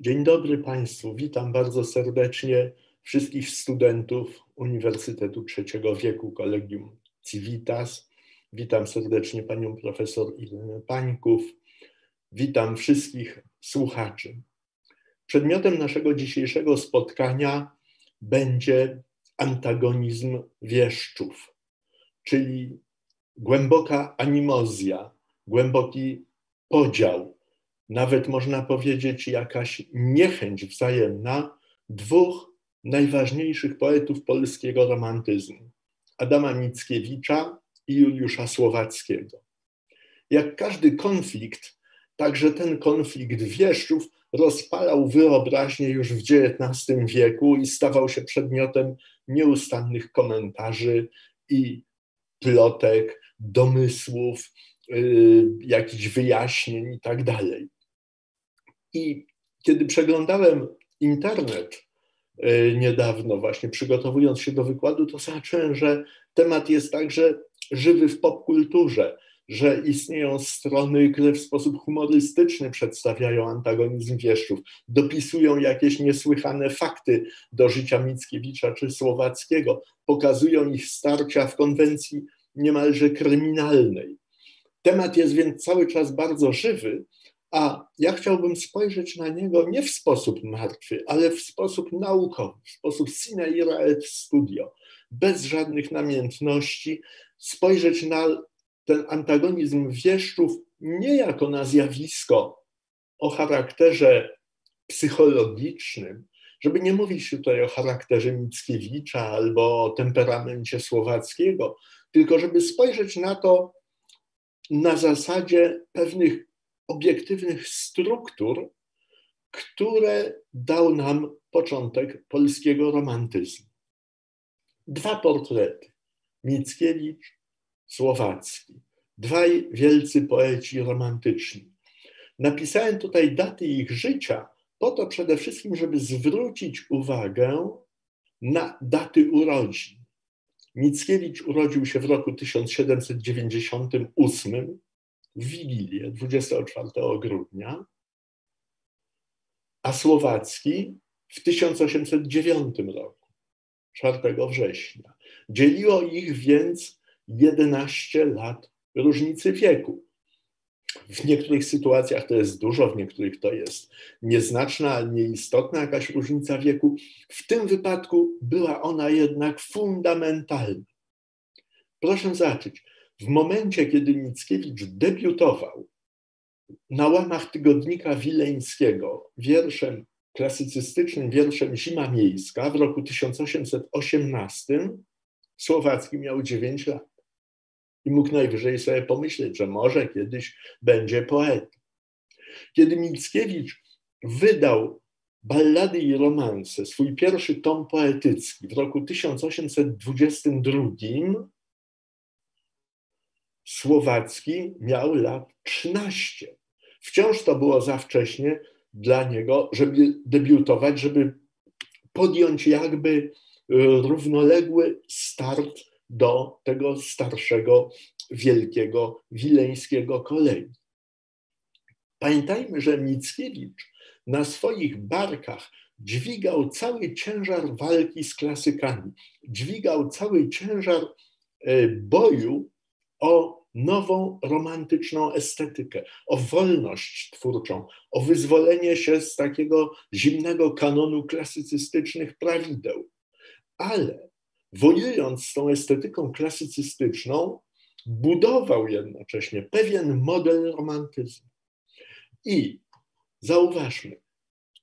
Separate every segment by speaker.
Speaker 1: Dzień dobry Państwu. Witam bardzo serdecznie wszystkich studentów Uniwersytetu Trzeciego Wieku Kolegium Civitas. Witam serdecznie panią profesor Irenę Pańków. Witam wszystkich słuchaczy. Przedmiotem naszego dzisiejszego spotkania będzie antagonizm wieszczów, czyli głęboka animozja, głęboki podział nawet można powiedzieć jakaś niechęć wzajemna dwóch najważniejszych poetów polskiego romantyzmu Adama Mickiewicza i Juliusza Słowackiego. Jak każdy konflikt, także ten konflikt wieszczów rozpalał wyobraźnię już w XIX wieku i stawał się przedmiotem nieustannych komentarzy i plotek, domysłów, yy, jakichś wyjaśnień i tak. I kiedy przeglądałem internet e, niedawno, właśnie przygotowując się do wykładu, to zobaczyłem, że temat jest także żywy w popkulturze, że istnieją strony, które w sposób humorystyczny przedstawiają antagonizm wieszczów, dopisują jakieś niesłychane fakty do życia Mickiewicza czy Słowackiego, pokazują ich starcia w konwencji niemalże kryminalnej. Temat jest więc cały czas bardzo żywy, a ja chciałbym spojrzeć na niego nie w sposób martwy, ale w sposób naukowy, w sposób sine ira et studio, bez żadnych namiętności, spojrzeć na ten antagonizm wieszczów nie jako na zjawisko o charakterze psychologicznym, żeby nie mówić tutaj o charakterze Mickiewicza albo o temperamencie Słowackiego, tylko żeby spojrzeć na to na zasadzie pewnych obiektywnych struktur, które dał nam początek polskiego romantyzmu. Dwa portrety: Mickiewicz, Słowacki. Dwaj wielcy poeci romantyczni. Napisałem tutaj daty ich życia, po to przede wszystkim, żeby zwrócić uwagę na daty urodzin. Mickiewicz urodził się w roku 1798, w Wigilię 24 grudnia, a Słowacki w 1809 roku, 4 września. Dzieliło ich więc 11 lat różnicy wieku. W niektórych sytuacjach to jest dużo, w niektórych to jest nieznaczna, nieistotna jakaś różnica wieku. W tym wypadku była ona jednak fundamentalna. Proszę zacząć. W momencie, kiedy Mickiewicz debiutował na łamach tygodnika wileńskiego wierszem klasycystycznym, wierszem Zima Miejska w roku 1818, Słowacki miał 9 lat i mógł najwyżej sobie pomyśleć, że może kiedyś będzie poetą. Kiedy Mickiewicz wydał Ballady i romanse, swój pierwszy tom poetycki w roku 1822, Słowacki miał lat 13. Wciąż to było za wcześnie dla niego, żeby debiutować, żeby podjąć jakby y, równoległy start do tego starszego, wielkiego, wileńskiego kolei. Pamiętajmy, że Mickiewicz na swoich barkach dźwigał cały ciężar walki z klasykami, dźwigał cały ciężar y, boju o nową romantyczną estetykę, o wolność twórczą, o wyzwolenie się z takiego zimnego kanonu klasycystycznych prawideł. Ale wojując z tą estetyką klasycystyczną, budował jednocześnie pewien model romantyzmu. I zauważmy,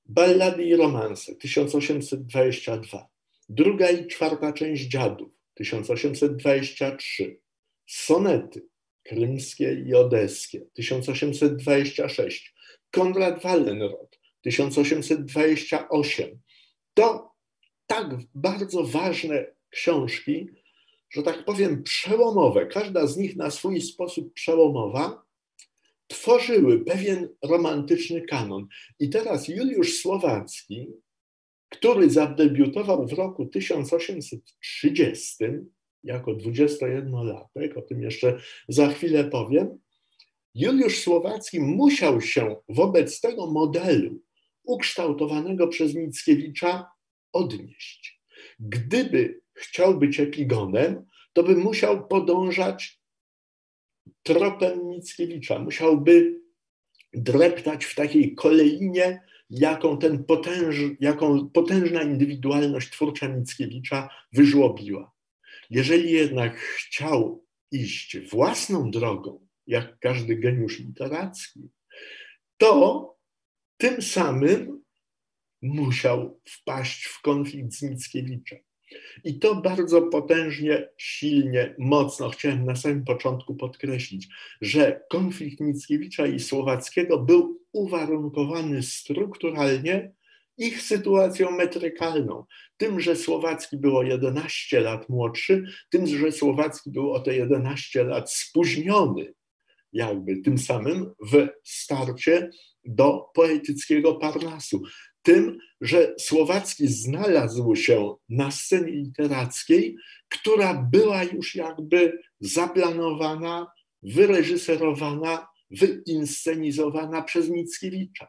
Speaker 1: Ballady i romanse 1822, druga i czwarta część Dziadów 1823, sonety krymskie i odeskie 1826, Konrad Wallenrod 1828. To tak bardzo ważne książki, że tak powiem przełomowe, każda z nich na swój sposób przełomowa, tworzyły pewien romantyczny kanon. I teraz Juliusz Słowacki, który zadebiutował w roku 1830, jako 21-latek, o tym jeszcze za chwilę powiem, Juliusz Słowacki musiał się wobec tego modelu ukształtowanego przez Mickiewicza odnieść. Gdyby chciał być epigonem, to by musiał podążać tropem Mickiewicza, musiałby dreptać w takiej kolejnie, jaką, ten potęż, jaką potężna indywidualność twórcza Mickiewicza wyżłobiła. Jeżeli jednak chciał iść własną drogą, jak każdy geniusz literacki, to tym samym musiał wpaść w konflikt z Mickiewiczem. I to bardzo potężnie, silnie, mocno chciałem na samym początku podkreślić, że konflikt Mickiewicza i Słowackiego był uwarunkowany strukturalnie ich sytuacją metrykalną. Tym, że Słowacki był o 11 lat młodszy, tym, że Słowacki był o te 11 lat spóźniony, jakby tym samym w starcie do poetyckiego Parnasu tym, że Słowacki znalazł się na scenie literackiej, która była już jakby zaplanowana, wyreżyserowana, wyinscenizowana przez Mickiewicza.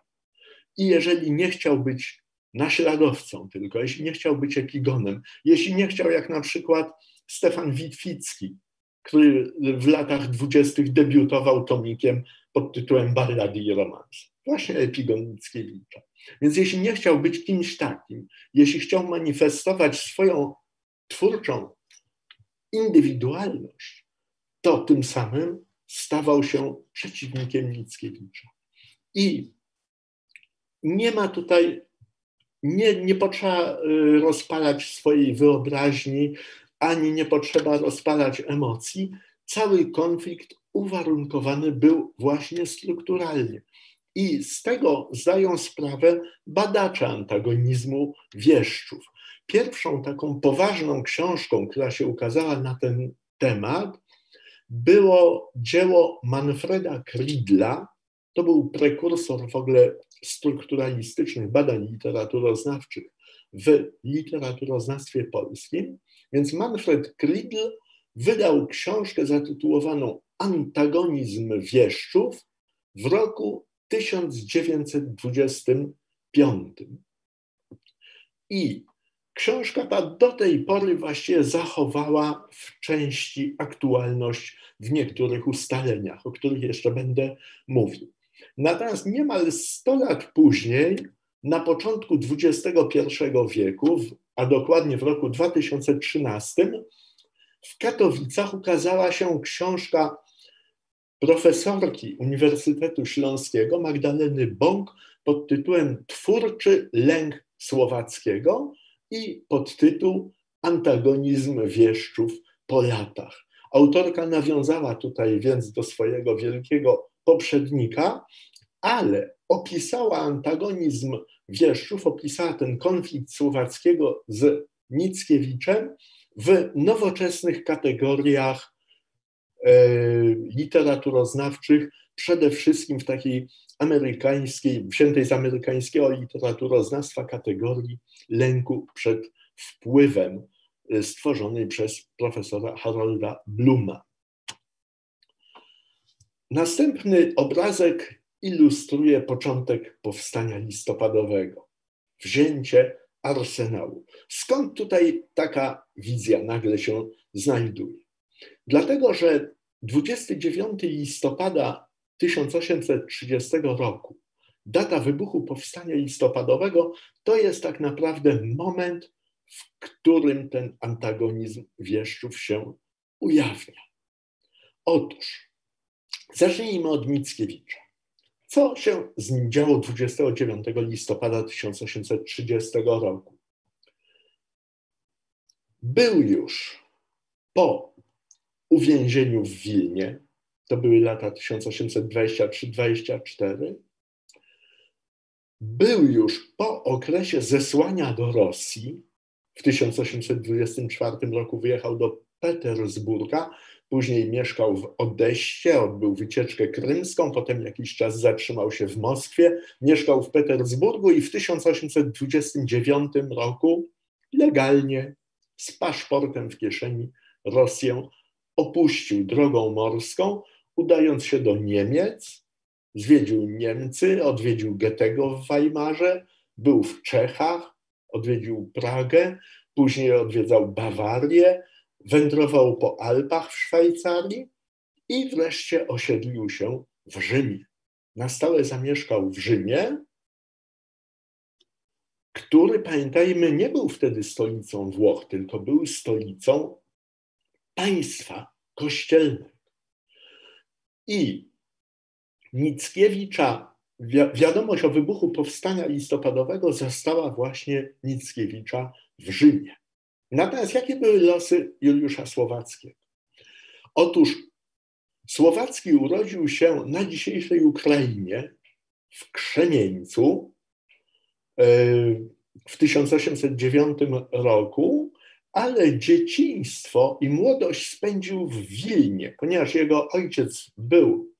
Speaker 1: I jeżeli nie chciał być naśladowcą tylko, jeśli nie chciał być epigonem, jeśli nie chciał jak na przykład Stefan Witwicki, który w latach dwudziestych debiutował tomikiem pod tytułem Ballady i romans. Właśnie epigon Mickiewicza. Więc jeśli nie chciał być kimś takim, jeśli chciał manifestować swoją twórczą indywidualność, to tym samym stawał się przeciwnikiem Mickiewicza. I nie ma tutaj, nie, nie potrzeba y, rozpalać swojej wyobraźni, ani nie potrzeba rozpalać emocji. Cały konflikt uwarunkowany był właśnie strukturalnie. I z tego zdają sprawę badacze antagonizmu wieszczów. Pierwszą taką poważną książką, która się ukazała na ten temat, było dzieło Manfreda Kridla. To był prekursor w ogóle strukturalistycznych badań literaturoznawczych w literaturoznawstwie polskim. Więc Manfred Kridl wydał książkę zatytułowaną Antagonizm wieszczów w roku 1925. I książka ta do tej pory właściwie zachowała w części aktualność w niektórych ustaleniach, o których jeszcze będę mówił. Natomiast niemal 100 lat później, na początku XXI wieku, a dokładnie w roku 2013, w Katowicach ukazała się książka profesorki Uniwersytetu Śląskiego Magdaleny Bąk pod tytułem Twórczy lęk Słowackiego i podtytuł Antagonizm wieszczów po latach. Autorka nawiązała tutaj więc do swojego wielkiego poprzednika, ale opisała antagonizm wieszczów, opisała ten konflikt Słowackiego z Mickiewiczem w nowoczesnych kategoriach E, literaturoznawczych, przede wszystkim w takiej amerykańskiej, wziętej z amerykańskiego literaturoznawstwa kategorii lęku przed wpływem e, stworzonej przez profesora Harolda Bluma. Następny obrazek ilustruje początek powstania listopadowego. Wzięcie arsenału. Skąd tutaj taka wizja nagle się znajduje? Dlatego, że 29 listopada 1830 roku, data wybuchu powstania listopadowego, to jest tak naprawdę moment, w którym ten antagonizm wieszczów się ujawnia. Otóż, zacznijmy od Mickiewicza. Co się z nim działo 29 listopada 1830 roku? Był już po uwięzieniu w Wilnie, to były lata 1823-24, był już po okresie zesłania do Rosji, w 1824 roku wyjechał do Petersburga, później mieszkał w Odeście, odbył wycieczkę krymską, potem jakiś czas zatrzymał się w Moskwie, mieszkał w Petersburgu i w 1829 roku legalnie z paszportem w kieszeni Rosję opuścił drogą morską, udając się do Niemiec, Zwiedził Niemcy, odwiedził Goethego w Weimarze, był w Czechach, odwiedził Pragę, później odwiedzał Bawarię, wędrował po Alpach w Szwajcarii i wreszcie osiedlił się w Rzymie. Na stałe zamieszkał w Rzymie, który, pamiętajmy, nie był wtedy stolicą Włoch, tylko był stolicą państwa kościelnego. I Mickiewicza, wi wiadomość o wybuchu powstania listopadowego zastała właśnie Mickiewicza w Rzymie. Natomiast jakie były losy Juliusza Słowackiego? Otóż Słowacki urodził się na dzisiejszej Ukrainie w Krzemieńcu e, w 1809 roku, ale dzieciństwo i młodość spędził w Wilnie, ponieważ jego ojciec był,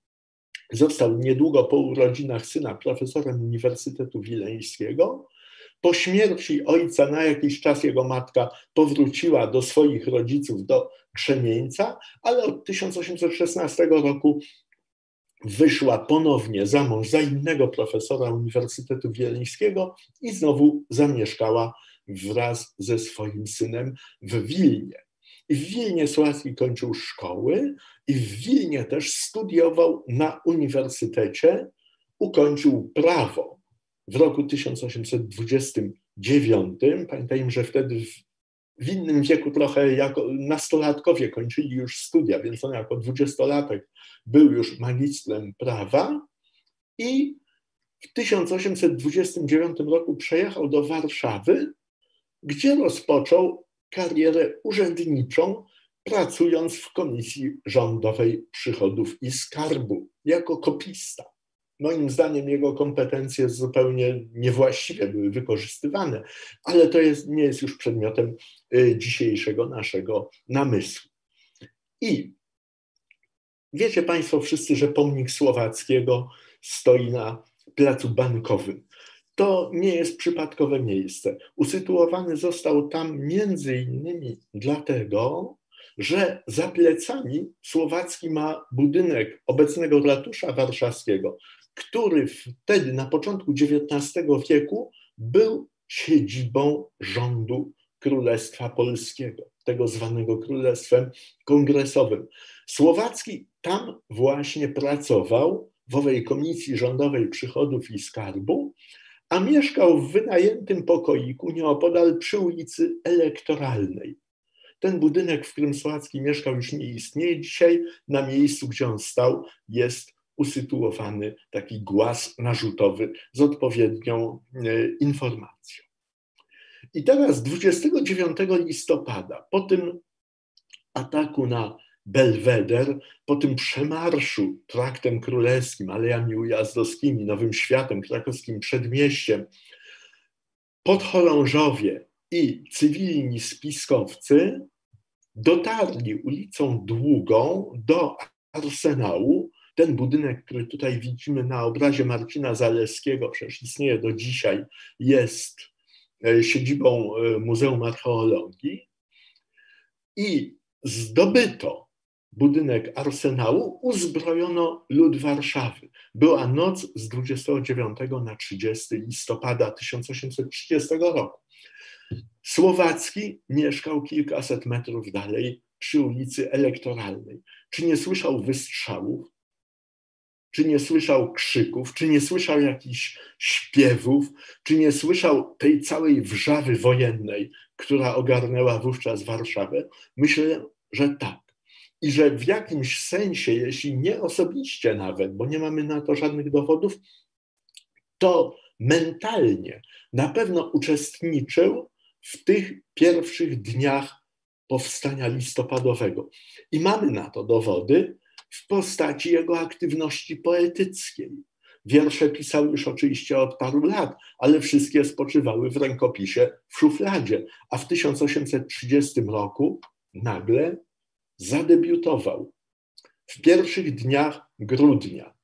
Speaker 1: został niedługo po urodzinach syna profesorem Uniwersytetu Wileńskiego. Po śmierci ojca na jakiś czas jego matka powróciła do swoich rodziców do Krzemieńca, ale od 1816 roku wyszła ponownie za mąż za innego profesora Uniwersytetu Wileńskiego i znowu zamieszkała wraz ze swoim synem w Wilnie. I w Wilnie Słowacki kończył szkoły i w Wilnie też studiował na uniwersytecie, ukończył prawo w roku 1829. Pamiętajmy, że wtedy w innym wieku trochę jako nastolatkowie kończyli już studia, więc on jako dwudziestolatek był już magistrem prawa i w 1829 roku przejechał do Warszawy, gdzie rozpoczął karierę urzędniczą, pracując w Komisji Rządowej Przychodów i Skarbu jako kopista. Moim zdaniem jego kompetencje zupełnie niewłaściwie były wykorzystywane, ale to jest, nie jest już przedmiotem y, dzisiejszego naszego namysłu. I wiecie Państwo wszyscy, że pomnik Słowackiego stoi na placu bankowym. To nie jest przypadkowe miejsce. Usytuowany został tam między innymi dlatego, że za plecami Słowacki ma budynek obecnego ratusza warszawskiego, który wtedy, na początku XIX wieku, był siedzibą rządu Królestwa Polskiego, tego zwanego Królestwem Kongresowym. Słowacki tam właśnie pracował w owej Komisji Rządowej Przychodów i Skarbu, a mieszkał w wynajętym pokoiku nieopodal przy ulicy Elektoralnej. Ten budynek, w którym Słowacki mieszkał, już nie istnieje. Dzisiaj na miejscu, gdzie on stał, jest usytuowany taki głaz narzutowy z odpowiednią e, informacją. I teraz 29 listopada, po tym ataku na Belweder, po tym przemarszu traktem królewskim, alejami ujazdowskimi, Nowym Światem, krakowskim przedmieściem, podchorążowie i cywilni spiskowcy dotarli ulicą Długą do Arsenału, ten budynek, który tutaj widzimy na obrazie Marcina Zaleskiego, przecież istnieje do dzisiaj, jest e, siedzibą e, Muzeum Archeologii i zdobyto budynek Arsenału, uzbrojono lud Warszawy. Była noc z 29 na 30 listopada 1830 roku. Słowacki mieszkał kilkaset metrów dalej przy ulicy Elektoralnej. Czy nie słyszał wystrzałów? czy nie słyszał krzyków, czy nie słyszał jakichś śpiewów, czy nie słyszał tej całej wrzawy wojennej, która ogarnęła wówczas Warszawę? Myślę, że tak. I że w jakimś sensie, jeśli nie osobiście nawet, bo nie mamy na to żadnych dowodów, to mentalnie na pewno uczestniczył w tych pierwszych dniach powstania listopadowego. I mamy na to dowody, w postaci jego aktywności poetyckiej. Wiersze pisał już oczywiście od paru lat, ale wszystkie spoczywały w rękopisie w szufladzie, a w 1830 roku nagle zadebiutował. W pierwszych dniach grudnia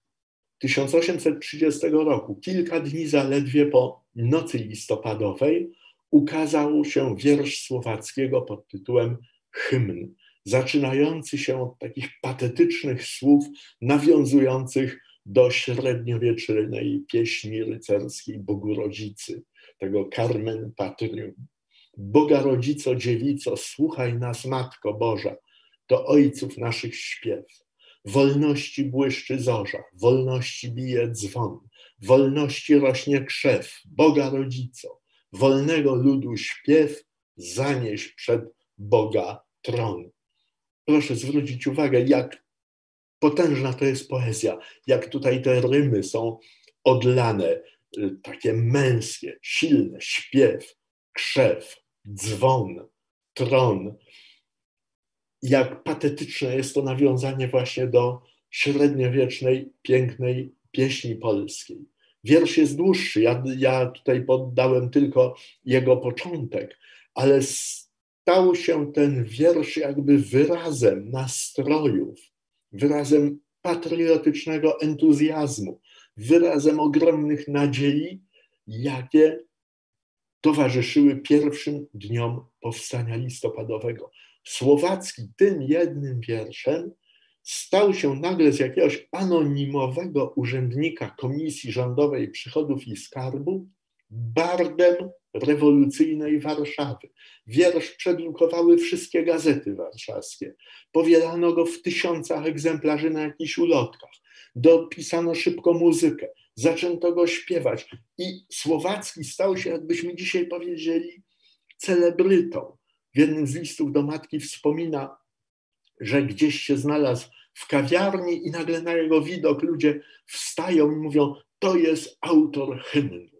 Speaker 1: 1830 roku, kilka dni zaledwie po nocy listopadowej, ukazał się wiersz słowackiego pod tytułem Hymn zaczynający się od takich patetycznych słów nawiązujących do średniowiecznej pieśni rycerskiej Bogu Rodzicy, tego Carmen Patrium. Boga Rodzico, Dziewico, słuchaj nas, Matko Boża, to ojców naszych śpiew. Wolności błyszczy zorza, wolności bije dzwon, wolności rośnie krzew, Boga Rodzico, wolnego ludu śpiew, zanieś przed Boga tron. Proszę zwrócić uwagę, jak potężna to jest poezja, jak tutaj te rymy są odlane, y, takie męskie, silne, śpiew, krzew, dzwon, tron. Jak patetyczne jest to nawiązanie właśnie do średniowiecznej, pięknej pieśni polskiej. Wiersz jest dłuższy, ja, ja tutaj poddałem tylko jego początek, ale stał się ten wiersz jakby wyrazem nastrojów, wyrazem patriotycznego entuzjazmu, wyrazem ogromnych nadziei, jakie towarzyszyły pierwszym dniom powstania listopadowego. Słowacki tym jednym wierszem stał się nagle z jakiegoś anonimowego urzędnika Komisji Rządowej Przychodów i Skarbu bardem rewolucyjnej Warszawy. Wiersz przedrukowały wszystkie gazety warszawskie. Powielano go w tysiącach egzemplarzy na jakichś ulotkach. Dopisano szybko muzykę. Zaczęto go śpiewać. I Słowacki stał się, jakbyśmy dzisiaj powiedzieli, celebrytą. W jednym z listów do matki wspomina, że gdzieś się znalazł w kawiarni i nagle na jego widok ludzie wstają i mówią: To jest autor hymnu.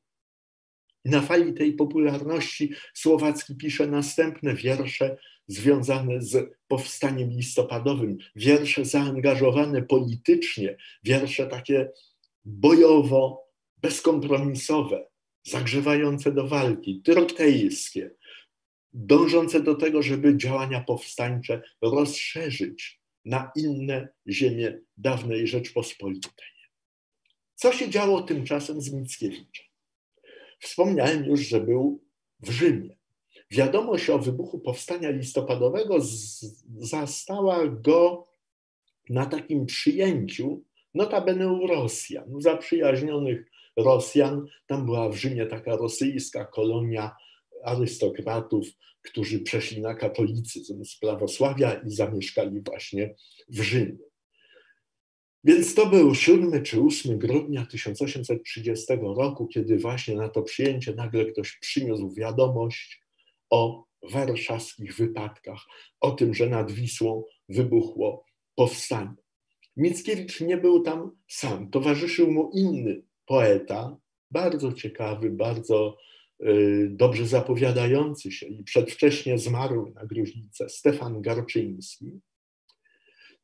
Speaker 1: Na fali tej popularności Słowacki pisze następne wiersze związane z powstaniem listopadowym, wiersze zaangażowane politycznie, wiersze takie bojowo, bezkompromisowe, zagrzewające do walki, trotejskie, dążące do tego, żeby działania powstańcze rozszerzyć na inne ziemie dawnej Rzeczpospolitej. Co się działo tymczasem z Mickiewiczem? Wspomniałem już, że był w Rzymie. Wiadomość o wybuchu powstania listopadowego zastała go na takim przyjęciu, notabene u Rosjan, zaprzyjaźnionych Rosjan. Tam była w Rzymie taka rosyjska kolonia arystokratów, którzy przeszli na katolicyzm z prawosławia i zamieszkali właśnie w Rzymie. Więc to był 7 czy 8 grudnia 1830 roku, kiedy właśnie na to przyjęcie nagle ktoś przyniósł wiadomość o warszawskich wypadkach, o tym, że nad Wisłą wybuchło powstanie. Mickiewicz nie był tam sam, towarzyszył mu inny poeta, bardzo ciekawy, bardzo dobrze zapowiadający się i przedwcześnie zmarł na gruźlicę, Stefan Garczyński.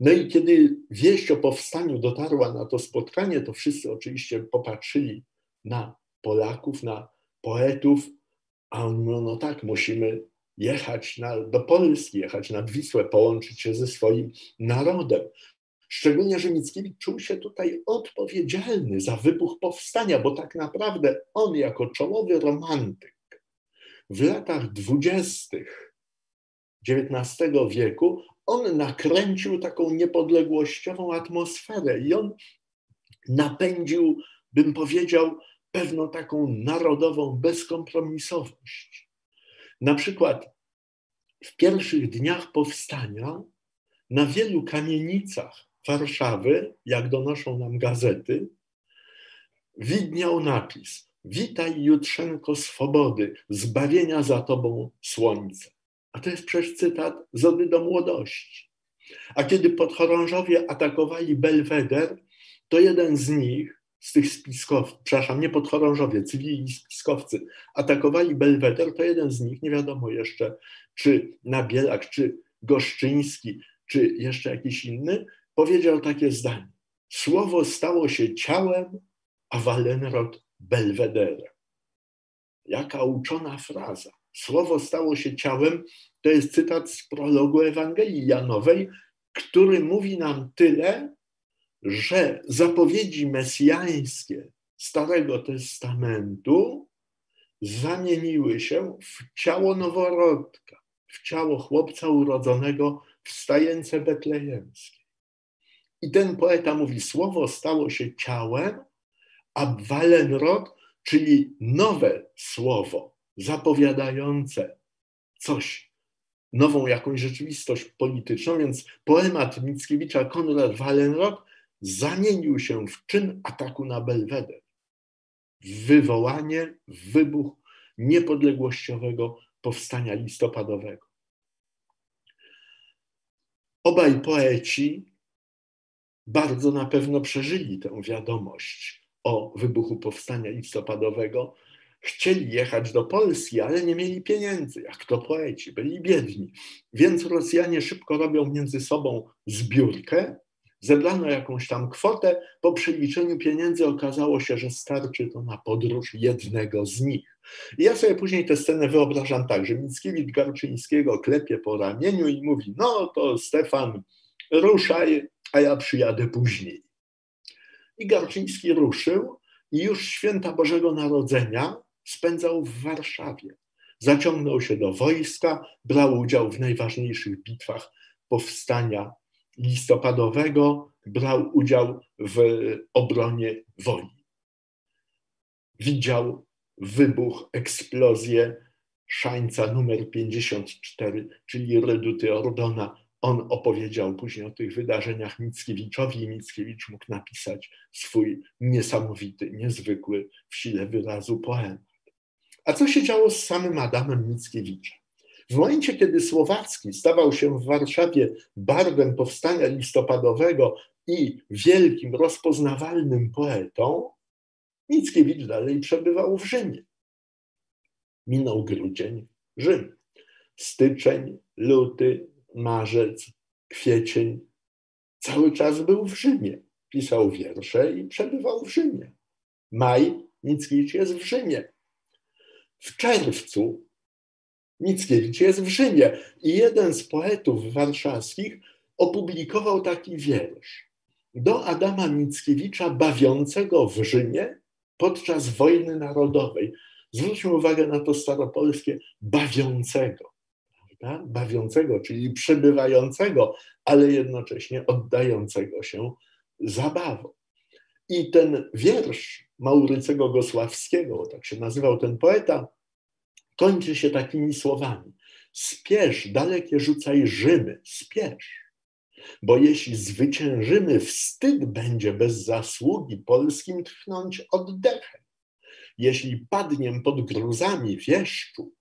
Speaker 1: No i kiedy wieść o powstaniu dotarła na to spotkanie, to wszyscy oczywiście popatrzyli na Polaków, na poetów, a on mówił, no tak, musimy jechać na, do Polski, jechać nad Wisłę, połączyć się ze swoim narodem. Szczególnie, że Mickiewicz czuł się tutaj odpowiedzialny za wybuch powstania, bo tak naprawdę on jako czołowy romantyk w latach dwudziestych XIX wieku on nakręcił taką niepodległościową atmosferę i on napędził, bym powiedział, pewną taką narodową bezkompromisowość. Na przykład w pierwszych dniach powstania na wielu kamienicach Warszawy, jak donoszą nam gazety, widniał napis: Witaj Jutrzenko swobody, zbawienia za tobą słońce. A to jest przecież cytat z Ody do młodości. A kiedy podchorążowie atakowali Belweder, to jeden z nich, z tych spiskowców, przepraszam, nie podchorążowie, cywili spiskowcy, atakowali Belweder, to jeden z nich, nie wiadomo jeszcze, czy Nabielak, czy Goszczyński, czy jeszcze jakiś inny, powiedział takie zdanie. Słowo stało się ciałem, a Walenrod Belwederem. Jaka uczona fraza. Słowo stało się ciałem, to jest cytat z prologu Ewangelii Janowej, który mówi nam tyle, że zapowiedzi mesjańskie Starego Testamentu zamieniły się w ciało noworodka, w ciało chłopca urodzonego w stajence betlejemskiej. I ten poeta mówi: Słowo stało się ciałem, a Wallenrod, czyli nowe słowo zapowiadające coś, nową jakąś rzeczywistość polityczną, więc poemat Mickiewicza Konrad Wallenrod zamienił się w czyn ataku na Belweder. Wywołanie, wybuch niepodległościowego powstania listopadowego. Obaj poeci bardzo na pewno przeżyli tę wiadomość o wybuchu powstania listopadowego. Chcieli jechać do Polski, ale nie mieli pieniędzy, jak to poeci, byli biedni. Więc Rosjanie szybko robią między sobą zbiórkę. Zebrano jakąś tam kwotę. Po przeliczeniu pieniędzy okazało się, że starczy to na podróż jednego z nich. I ja sobie później tę scenę wyobrażam tak, że Mickiewicz Garczyńskiego klepie po ramieniu i mówi: No to Stefan, ruszaj, a ja przyjadę później. I Garczyński ruszył i już święta Bożego Narodzenia spędzał w Warszawie. Zaciągnął się do wojska, brał udział w najważniejszych bitwach powstania listopadowego, brał udział w obronie woli. Widział wybuch, eksplozję szańca numer 54, czyli reduty Ordona on opowiedział później o tych wydarzeniach Mickiewiczowi i Mickiewicz mógł napisać swój niesamowity, niezwykły w sile wyrazu poemat. A co się działo z samym Adamem Mickiewiczem? W momencie, kiedy Słowacki stawał się w Warszawie barwem powstania listopadowego i wielkim, rozpoznawalnym poetą, Mickiewicz dalej przebywał w Rzymie. Minął grudzień, Rzym. Styczeń, luty, marzec, kwiecień. Cały czas był w Rzymie. Pisał wiersze i przebywał w Rzymie. Maj, Mickiewicz jest w Rzymie. W czerwcu Mickiewicz jest w Rzymie. I jeden z poetów warszawskich opublikował taki wiersz do Adama Mickiewicza bawiącego w Rzymie podczas wojny narodowej. Zwróćmy uwagę na to staropolskie bawiącego prawda? bawiącego, czyli przebywającego, ale jednocześnie oddającego się zabawą. I ten wiersz Maurycego Gosławskiego, tak się nazywał ten poeta, kończy się takimi słowami: Spiesz, dalekie rzucaj Rzymy, spiesz. Bo jeśli zwyciężymy, wstyd będzie bez zasługi polskim tchnąć oddechem. Jeśli padniem pod gruzami wieszczu,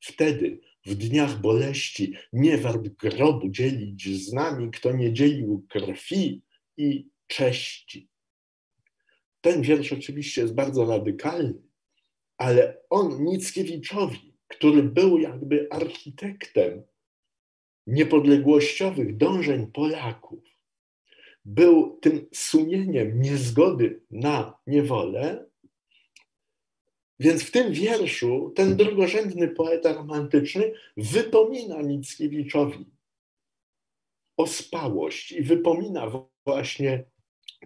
Speaker 1: wtedy w dniach boleści nie wart grobu dzielić z nami, kto nie dzielił krwi i cześci. Ten wiersz oczywiście jest bardzo radykalny, ale on Mickiewiczowi, który był jakby architektem niepodległościowych dążeń Polaków, był tym sumieniem niezgody na niewolę, więc w tym wierszu ten drugorzędny poeta romantyczny wypomina Mickiewiczowi ospałość i wypomina właśnie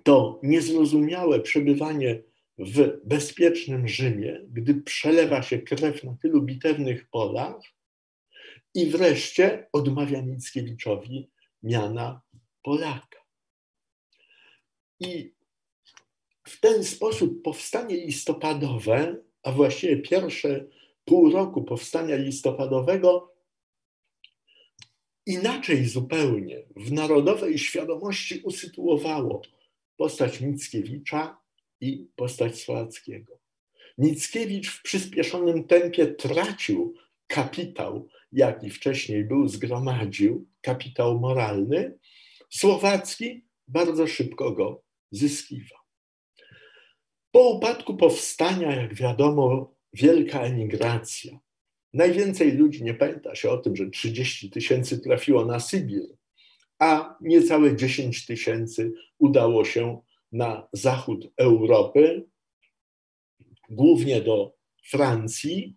Speaker 1: to niezrozumiałe przebywanie w bezpiecznym Rzymie, gdy przelewa się krew na tylu bitewnych polach i wreszcie odmawia Mickiewiczowi miana Polaka. I w ten sposób powstanie listopadowe a właściwie pierwsze pół roku powstania listopadowego inaczej zupełnie w narodowej świadomości usytuowało postać Mickiewicza i postać Słowackiego. Mickiewicz w przyspieszonym tempie tracił kapitał, jaki wcześniej był, zgromadził, kapitał moralny. Słowacki bardzo szybko go zyskiwał. Po upadku powstania, jak wiadomo, wielka emigracja. Najwięcej ludzi nie pamięta się o tym, że 30 tysięcy trafiło na Sybir, a niecałe 10 tysięcy udało się na zachód Europy, głównie do Francji,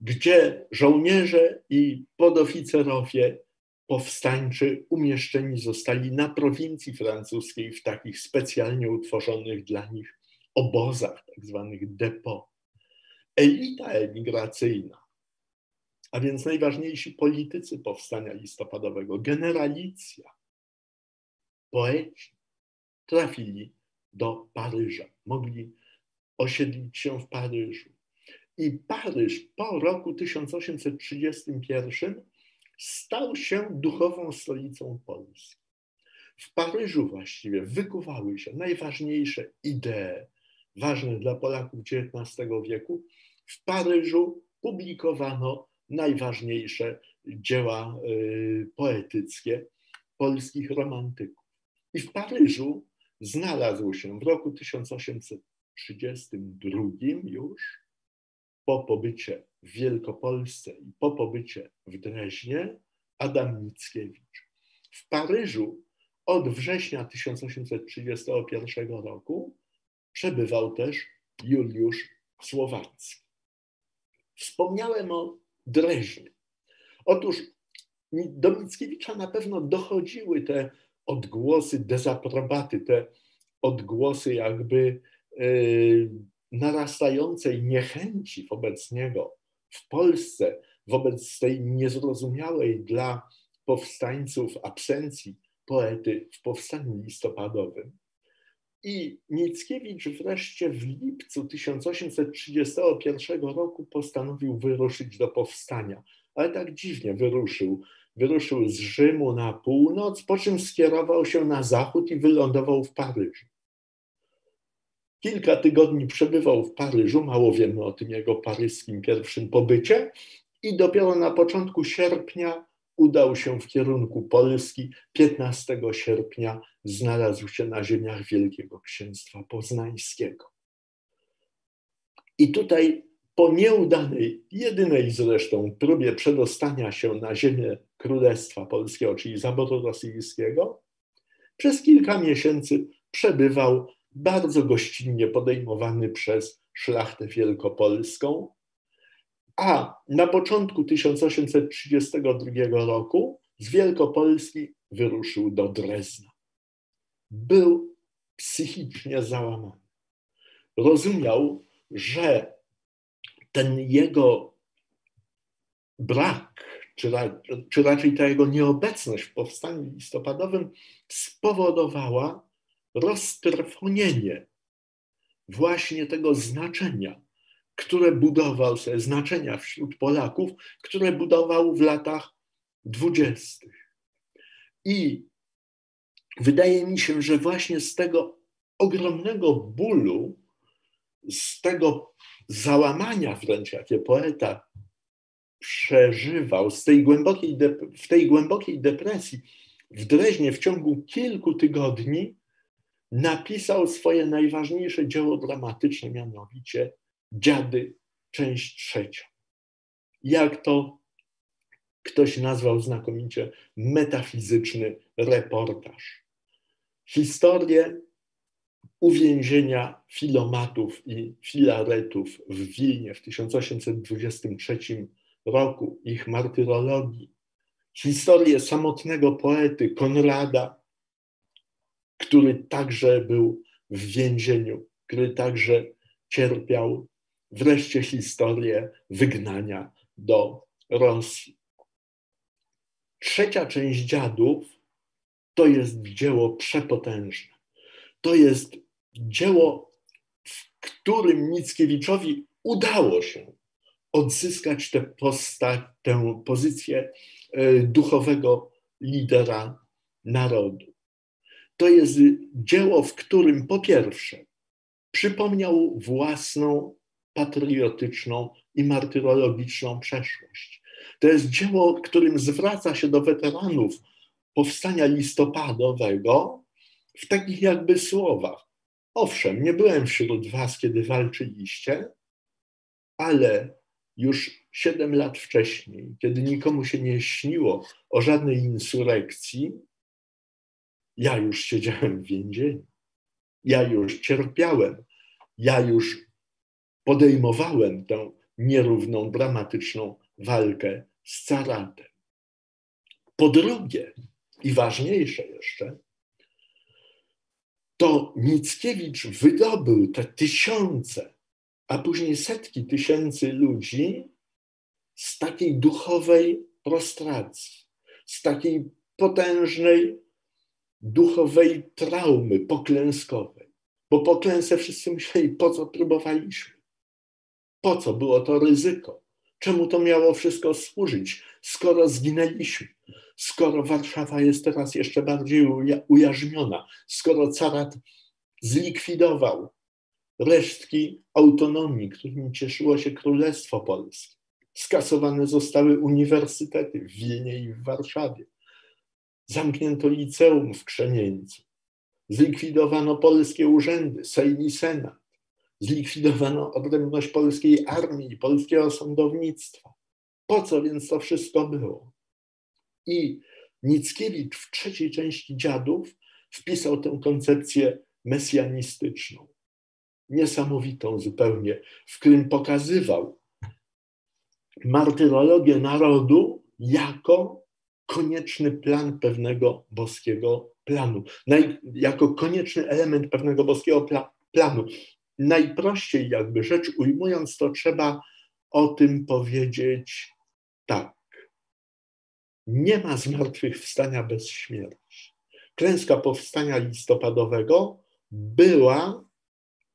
Speaker 1: gdzie żołnierze i podoficerowie powstańczy umieszczeni zostali na prowincji francuskiej w takich specjalnie utworzonych dla nich obozach, tak zwanych depo. Elita emigracyjna, a więc najważniejsi politycy powstania listopadowego, generalicja, poeci trafili do Paryża, mogli osiedlić się w Paryżu. I Paryż po roku 1831 stał się duchową stolicą Polski. W Paryżu właściwie wykuwały się najważniejsze idee ważne dla Polaków XIX wieku. W Paryżu publikowano najważniejsze dzieła y, poetyckie polskich romantyków. I w Paryżu znalazł się w roku 1832 już po pobycie w Wielkopolsce i po pobycie w Dreźnie Adam Mickiewicz. W Paryżu od września 1831 roku przebywał też Juliusz Słowacki. Wspomniałem o Dreźnie. Otóż do Mickiewicza na pewno dochodziły te odgłosy dezaprobaty, te odgłosy jakby yy, narastającej niechęci wobec niego w Polsce, wobec tej niezrozumiałej dla powstańców absencji poety w powstaniu listopadowym. I Mickiewicz wreszcie w lipcu 1831 roku postanowił wyruszyć do powstania, ale tak dziwnie wyruszył. Wyruszył z Rzymu na północ, po czym skierował się na zachód i wylądował w Paryżu. Kilka tygodni przebywał w Paryżu, mało wiemy o tym jego paryskim pierwszym pobycie, i dopiero na początku sierpnia udał się w kierunku Polski. 15 sierpnia znalazł się na ziemiach Wielkiego Księstwa Poznańskiego. I tutaj po nieudanej, jedynej zresztą próbie przedostania się na ziemię Królestwa Polskiego, czyli zaboru rosyjskiego, przez kilka miesięcy przebywał bardzo gościnnie podejmowany przez szlachtę wielkopolską, a na początku 1832 roku z Wielkopolski wyruszył do Drezna. Był psychicznie załamany. Rozumiał, że ten jego brak, czy, czy raczej ta jego nieobecność w powstaniu listopadowym spowodowała roztrwonienie właśnie tego znaczenia, które budował sobie, znaczenia wśród Polaków, które budował w latach dwudziestych. I wydaje mi się, że właśnie z tego ogromnego bólu, z tego załamania wręcz, jakie poeta przeżywał, z tej głębokiej w tej głębokiej depresji w Dreźnie w ciągu kilku tygodni napisał swoje najważniejsze dzieło dramatyczne, mianowicie Dziady, część trzecia. Jak to ktoś nazwał znakomicie metafizyczny reportaż. Historię uwięzienia filomatów i filaretów w Wilnie w 1823 roku, ich martyrologii, historię samotnego poety Konrada, który także był w więzieniu, który także cierpiał, wreszcie historię wygnania do Rosji. Trzecia część dziadów to jest dzieło przepotężne. To jest dzieło, w którym Mickiewiczowi udało się odzyskać tę, postać, tę pozycję e, duchowego lidera narodu. To jest dzieło, w którym po pierwsze przypomniał własną patriotyczną i martyrologiczną przeszłość. To jest dzieło, którym zwraca się do weteranów powstania listopadowego w takich jakby słowach. Owszem, nie byłem wśród was, kiedy walczyliście, ale już siedem lat wcześniej, kiedy nikomu się nie śniło o żadnej insurekcji, ja już siedziałem w więzieniu. Ja już cierpiałem. Ja już podejmowałem tę nierówną, dramatyczną walkę z caratem. Po drugie, i ważniejsze jeszcze, to Mickiewicz wydobył te tysiące, a później setki tysięcy ludzi z takiej duchowej prostracji, z takiej potężnej duchowej traumy poklęskowej. Bo po klęsce wszyscy myśleli, po co próbowaliśmy? Po co było to ryzyko? Czemu to miało wszystko służyć, skoro zginęliśmy? Skoro Warszawa jest teraz jeszcze bardziej ujarzmiona, skoro carat zlikwidował resztki autonomii, którymi cieszyło się Królestwo Polskie. Skasowane zostały uniwersytety w Wilnie i w Warszawie. Zamknięto liceum w Krzemieńcu. Zlikwidowano polskie urzędy, Sejm i Senat. Zlikwidowano odrębność polskiej armii i polskiego sądownictwa. Po co więc to wszystko było? I Nickiewicz w trzeciej części Dziadów wpisał tę koncepcję mesjanistyczną, niesamowitą zupełnie, w którym pokazywał martyrologię narodu jako konieczny plan pewnego boskiego planu, jako konieczny element pewnego boskiego pla, planu. Najprościej jakby rzecz ujmując, to trzeba o tym powiedzieć tak. Nie ma zmartwychwstania bez śmierci. Klęska powstania listopadowego była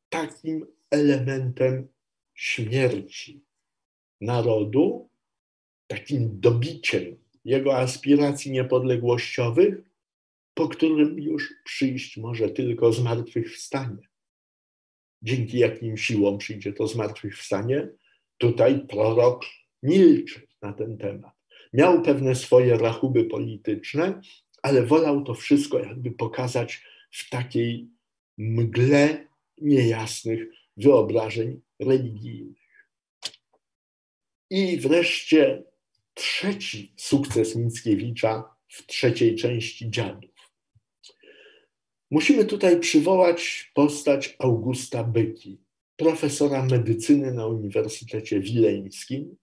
Speaker 1: takim elementem śmierci narodu, takim dobiciem jego aspiracji niepodległościowych, po którym już przyjść może tylko zmartwychwstanie. Dzięki jakim siłom przyjdzie to zmartwychwstanie? Tutaj prorok milczy na ten temat. Miał pewne swoje rachuby polityczne, ale wolał to wszystko jakby pokazać w takiej mgle niejasnych wyobrażeń religijnych. I wreszcie trzeci sukces Mickiewicza w trzeciej części Dziadów. Musimy tutaj przywołać postać Augusta Byki, profesora medycyny na Uniwersytecie Wileńskim,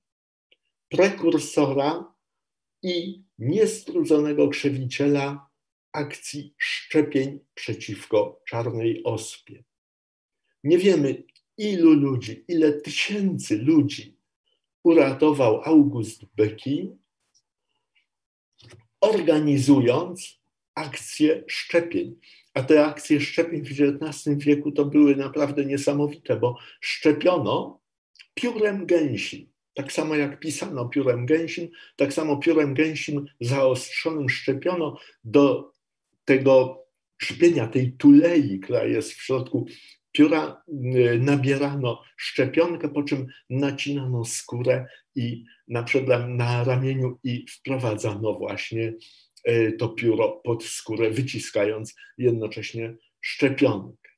Speaker 1: prekursora i niestrudzonego krzewiciela akcji szczepień przeciwko czarnej ospie. Nie wiemy, ilu ludzi, ile tysięcy ludzi uratował August Becky, organizując akcje szczepień. A te akcje szczepień w XIX wieku to były naprawdę niesamowite, bo szczepiono piórem gęsi. Tak samo jak pisano piórem gęsim, tak samo piórem gęsim zaostrzonym szczepiono do tego szpienia, tej tulei, która jest w środku pióra, y, nabierano szczepionkę, po czym nacinano skórę i na na ramieniu i wprowadzano właśnie y, to pióro pod skórę, wyciskając jednocześnie szczepionkę.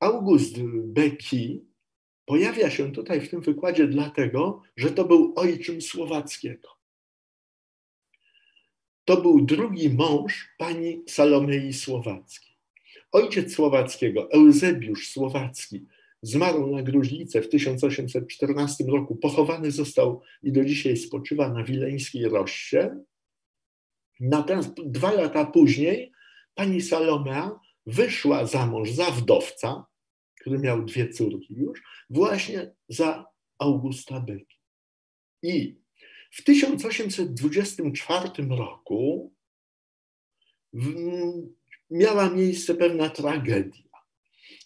Speaker 1: August Becky pojawia się tutaj w tym wykładzie dlatego, że to był ojczym Słowackiego. To był drugi mąż pani Salomei Słowackiej. Ojciec Słowackiego, Eusebiusz Słowacki, zmarł na gruźlicę w 1814 roku. Pochowany został i do dzisiaj spoczywa na wileńskiej Roście. Natomiast dwa lata później pani Salomea wyszła za mąż, za wdowca, który miał dwie córki już, właśnie za Augusta Byki. I w 1824 roku w, miała miejsce pewna tragedia.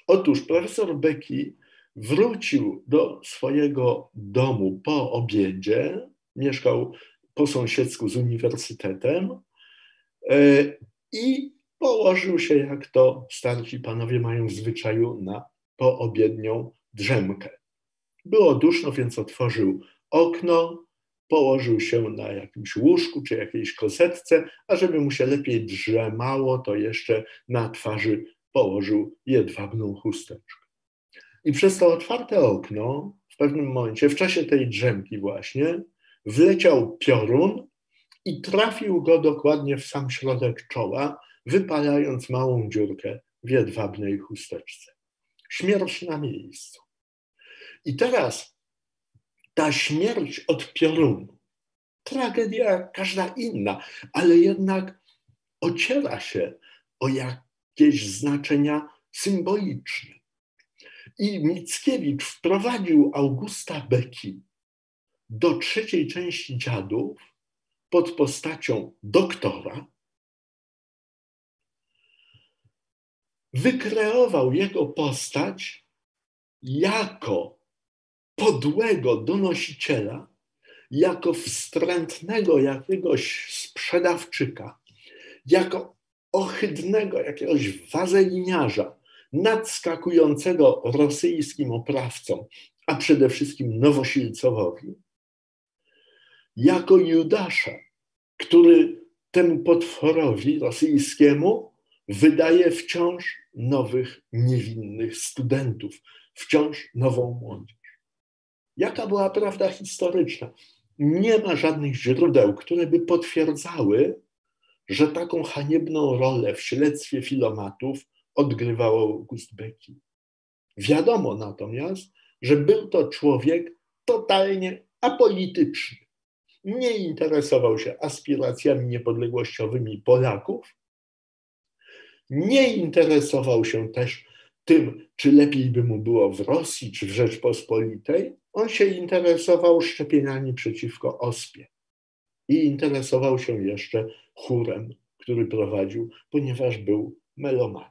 Speaker 1: Otóż profesor Becky wrócił do swojego domu po obiedzie, mieszkał po sąsiedzku z uniwersytetem e, i położył się, jak to starsi panowie mają w zwyczaju, na poobiednią drzemkę. Było duszno, więc otworzył okno, położył się na jakimś łóżku czy jakiejś kozetce, a żeby mu się lepiej drzemało, to jeszcze na twarzy położył jedwabną chusteczkę. I przez to otwarte okno w pewnym momencie, w czasie tej drzemki właśnie, wleciał piorun i trafił go dokładnie w sam środek czoła, wypalając małą dziurkę w jedwabnej chusteczce. Śmierć na miejscu. I teraz ta śmierć od piorunu, tragedia jak każda inna, ale jednak ociera się o jakieś znaczenia symboliczne. I Mickiewicz wprowadził Augusta Beki do trzeciej części dziadów pod postacią doktora, wykreował jego postać jako podłego donosiciela, jako wstrętnego jakiegoś sprzedawczyka, jako ohydnego jakiegoś wazeliniarza, nadskakującego rosyjskim oprawcom, a przede wszystkim Nowosilcowowi, jako Judasza, który temu potworowi rosyjskiemu wydaje wciąż nowych, niewinnych studentów, wciąż nową młodzież. Jaka była prawda historyczna? Nie ma żadnych źródeł, które by potwierdzały, że taką haniebną rolę w śledztwie filomatów odgrywał August Beki. Wiadomo natomiast, że był to człowiek totalnie apolityczny. Nie interesował się aspiracjami niepodległościowymi Polaków, nie interesował się też tym, czy lepiej by mu było w Rosji czy w Rzeczpospolitej. On się interesował szczepieniami przeciwko ospie i interesował się jeszcze chórem, który prowadził, ponieważ był melomanem.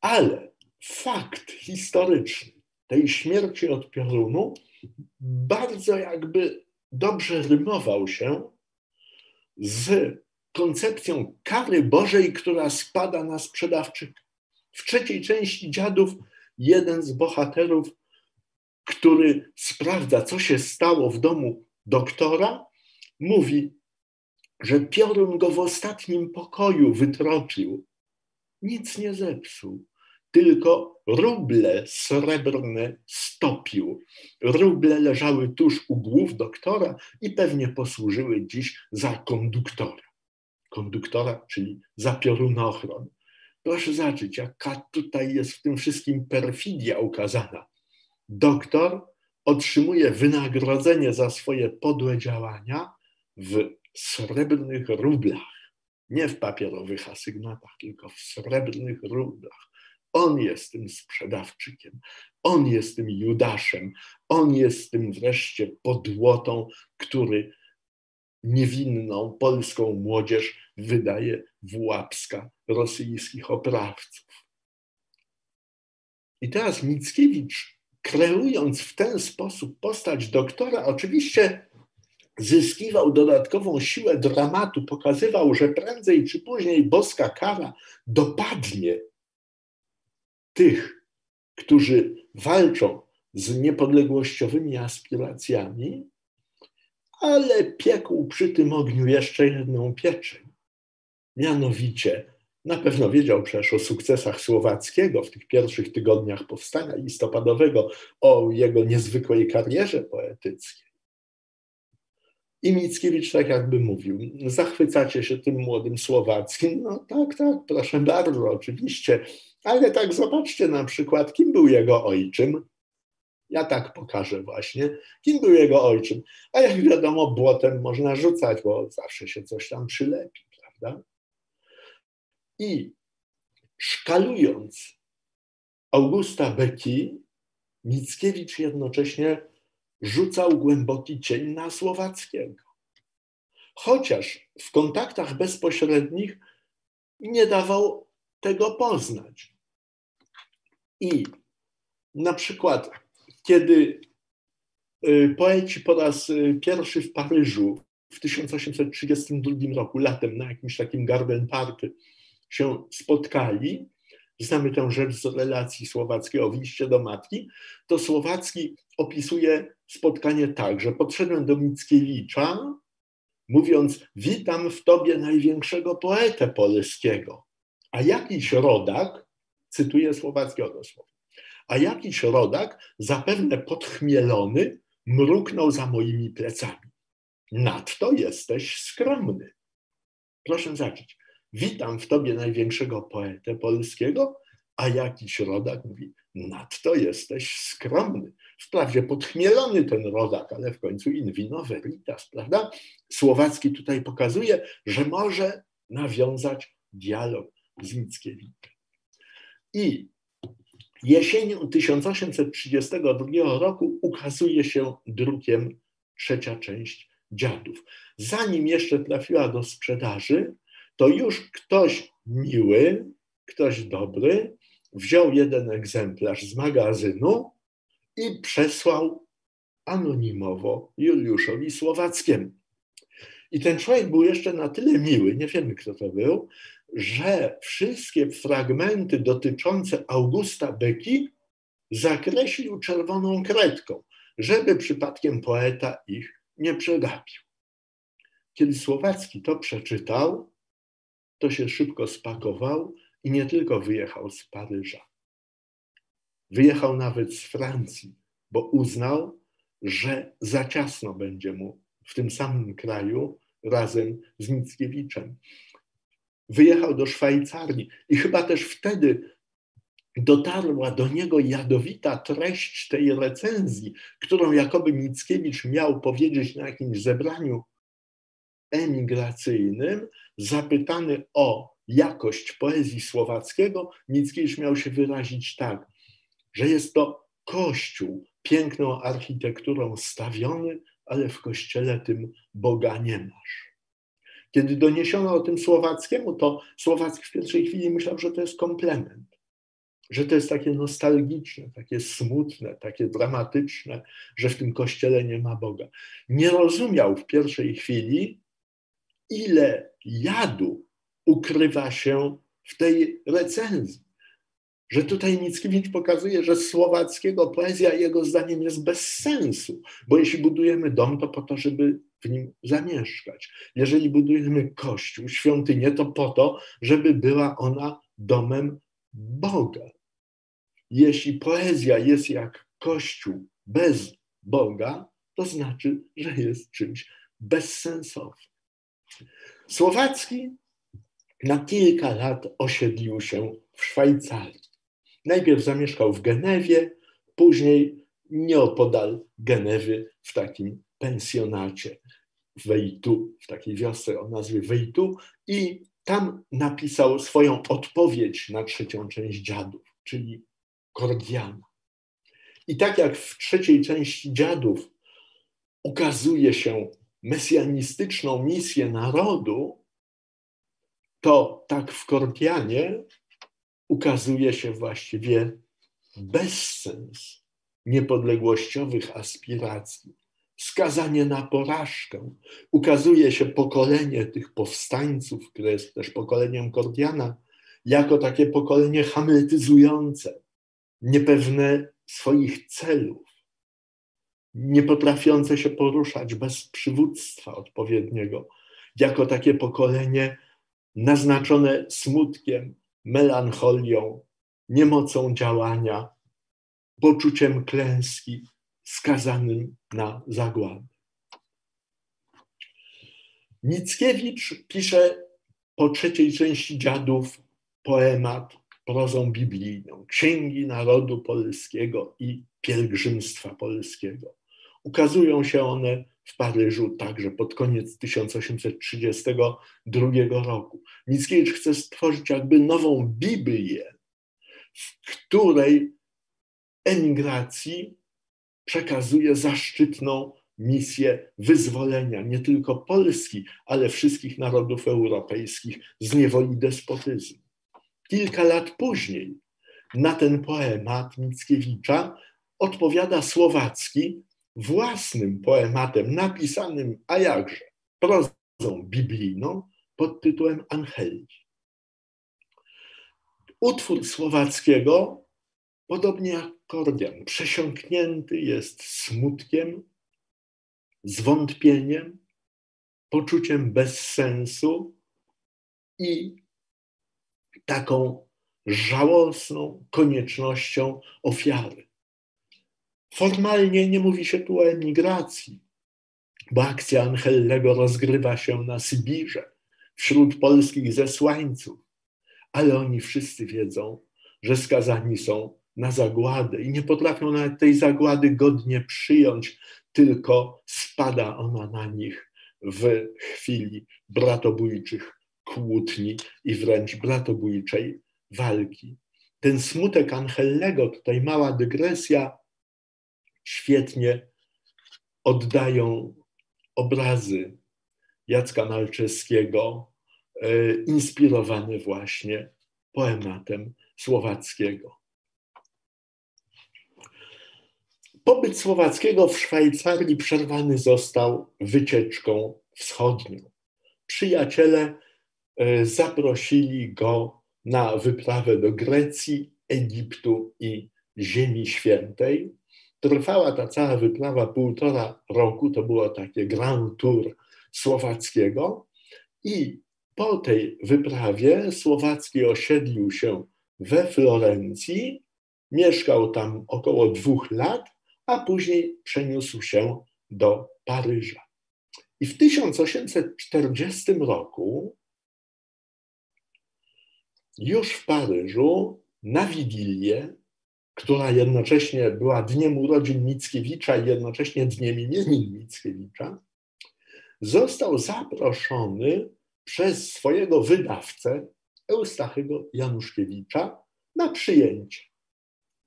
Speaker 1: Ale fakt historyczny tej śmierci od piorunu bardzo jakby dobrze rymował się z koncepcją kary Bożej, która spada na sprzedawczyka. W trzeciej części dziadów jeden z bohaterów, który sprawdza, co się stało w domu doktora, mówi, że piorun go w ostatnim pokoju wytropił. Nic nie zepsuł, tylko ruble srebrne stopił. Ruble leżały tuż u głów doktora i pewnie posłużyły dziś za konduktora. Konduktora, czyli za piorunochron. Proszę zobaczyć, jaka tutaj jest w tym wszystkim perfidia ukazana. Doktor otrzymuje wynagrodzenie za swoje podłe działania w srebrnych rublach. Nie w papierowych asygnatach, tylko w srebrnych rublach. On jest tym sprzedawczykiem, on jest tym Judaszem, on jest tym wreszcie podłotą, który niewinną polską młodzież wydaje w łapska rosyjskich oprawców. I teraz Mickiewicz, kreując w ten sposób postać doktora, oczywiście zyskiwał dodatkową siłę dramatu, pokazywał, że prędzej czy później boska kara dopadnie tych, którzy walczą z niepodległościowymi aspiracjami, ale piekł przy tym ogniu jeszcze jedną pieczeń. Mianowicie, na pewno wiedział przecież o sukcesach Słowackiego w tych pierwszych tygodniach powstania listopadowego, o jego niezwykłej karierze poetyckiej. I Mickiewicz tak jakby mówił, zachwycacie się tym młodym Słowackim? No tak, tak, proszę bardzo, oczywiście. Ale tak zobaczcie na przykład, kim był jego ojczym. Ja tak pokażę właśnie, kim był jego ojczym. A jak wiadomo, błotem można rzucać, bo zawsze się coś tam przylepi, prawda? I szkalując Augusta Beki, Mickiewicz jednocześnie rzucał głęboki cień na Słowackiego. Chociaż w kontaktach bezpośrednich nie dawał tego poznać. I na przykład, kiedy y, poeci po raz y, pierwszy w Paryżu w 1832 roku, latem, na jakimś takim garden party się spotkali, znamy tę rzecz z relacji słowackiego w liście do matki, to Słowacki opisuje spotkanie tak, że podszedłem do Mickiewicza, mówiąc: Witam w tobie największego poetę polskiego. A jakiś rodak, cytuję słowackiego dosłownie, a jakiś rodak, zapewne podchmielony, mruknął za moimi plecami. Nadto jesteś skromny. Proszę zacząć. Witam w tobie największego poetę polskiego, a jakiś rodak mówi, nadto jesteś skromny. Wprawdzie podchmielony ten rodak, ale w końcu in vino veritas, prawda? Słowacki tutaj pokazuje, że może nawiązać dialog z Mickiewiczem. I jesienią 1832 roku ukazuje się drukiem trzecia część Dziadów. Zanim jeszcze trafiła do sprzedaży, to już ktoś miły, ktoś dobry wziął jeden egzemplarz z magazynu i przesłał anonimowo Juliuszowi Słowackiemu. I ten człowiek był jeszcze na tyle miły, nie wiemy kto to był, że wszystkie fragmenty dotyczące Augusta Beki zakreślił czerwoną kredką, żeby przypadkiem poeta ich nie przegapił. Kiedy Słowacki to przeczytał, to się szybko spakował i nie tylko wyjechał z Paryża. Wyjechał nawet z Francji, bo uznał, że za ciasno będzie mu w tym samym kraju razem z Mickiewiczem. Wyjechał do Szwajcarii i chyba też wtedy dotarła do niego jadowita treść tej recenzji, którą jakoby Mickiewicz miał powiedzieć na jakimś zebraniu emigracyjnym, zapytany o jakość poezji słowackiego, Mickiewicz miał się wyrazić tak, że jest to kościół piękną architekturą stawiony, ale w kościele tym Boga nie masz. Kiedy doniesiono o tym Słowackiemu, to Słowacki w pierwszej chwili myślał, że to jest komplement, że to jest takie nostalgiczne, takie smutne, takie dramatyczne, że w tym kościele nie ma Boga. Nie rozumiał w pierwszej chwili, ile jadu ukrywa się w tej recenzji. Że tutaj Mickiewicz pokazuje, że słowackiego poezja jego zdaniem jest bez sensu, bo jeśli budujemy dom, to po to, żeby w nim zamieszkać. Jeżeli budujemy kościół, świątynię, to po to, żeby była ona domem Boga. Jeśli poezja jest jak kościół bez Boga, to znaczy, że jest czymś bezsensownym. Słowacki na kilka lat osiedlił się w Szwajcarii. Najpierw zamieszkał w Genewie, później nieopodal Genewy w takim pensjonacie w Wejtu, w takiej wiosce o nazwie Wejtu i tam napisał swoją odpowiedź na trzecią część dziadów, czyli Kordiana. I tak jak w trzeciej części dziadów ukazuje się mesjanistyczną misję narodu, to tak w Kordianie ukazuje się właściwie bezsens niepodległościowych aspiracji, skazanie na porażkę. Ukazuje się pokolenie tych powstańców, które jest też pokoleniem Kordiana, jako takie pokolenie hamletyzujące, niepewne swoich celów, nie potrafiące się poruszać bez przywództwa odpowiedniego, jako takie pokolenie naznaczone smutkiem, melancholią, niemocą działania, poczuciem klęski, skazanym na zagładę. Mickiewicz pisze po trzeciej części dziadów poemat prozą biblijną, księgi narodu polskiego i pielgrzymstwa polskiego. Ukazują się one w Paryżu także pod koniec 1832 roku. Mickiewicz chce stworzyć jakby nową Biblię, w której emigracji przekazuje zaszczytną misję wyzwolenia nie tylko Polski, ale wszystkich narodów europejskich z niewoli despotyzmu. Kilka lat później na ten poemat Mickiewicza odpowiada Słowacki własnym poematem napisanym, a jakże, prozą biblijną pod tytułem Angeliki. Utwór Słowackiego, podobnie jak Kordian, przesiąknięty jest smutkiem, zwątpieniem, poczuciem bezsensu i taką żałosną koniecznością ofiary. Formalnie nie mówi się tu o emigracji, bo akcja Angellego rozgrywa się na Sybirze, wśród polskich zesłańców, ale oni wszyscy wiedzą, że skazani są na zagładę i nie potrafią nawet tej zagłady godnie przyjąć, tylko spada ona na nich w chwili bratobójczych kłótni i wręcz bratobójczej walki. Ten smutek Angellego, tutaj mała dygresja, świetnie oddają obrazy Jacka Malczewskiego, e, inspirowane właśnie poematem Słowackiego. Pobyt Słowackiego w Szwajcarii przerwany został wycieczką wschodnią. Przyjaciele e, zaprosili go na wyprawę do Grecji, Egiptu i Ziemi Świętej. Trwała ta cała wyprawa półtora roku, to było takie grand tour słowackiego i po tej wyprawie Słowacki osiedlił się we Florencji, mieszkał tam około dwóch lat, a później przeniósł się do Paryża. I w 1840 roku już w Paryżu na Wigilię, która jednocześnie była dniem urodzin Mickiewicza i jednocześnie dniem imienin Mickiewicza, został zaproszony przez swojego wydawcę Eustachyego Januszkiewicza na przyjęcie.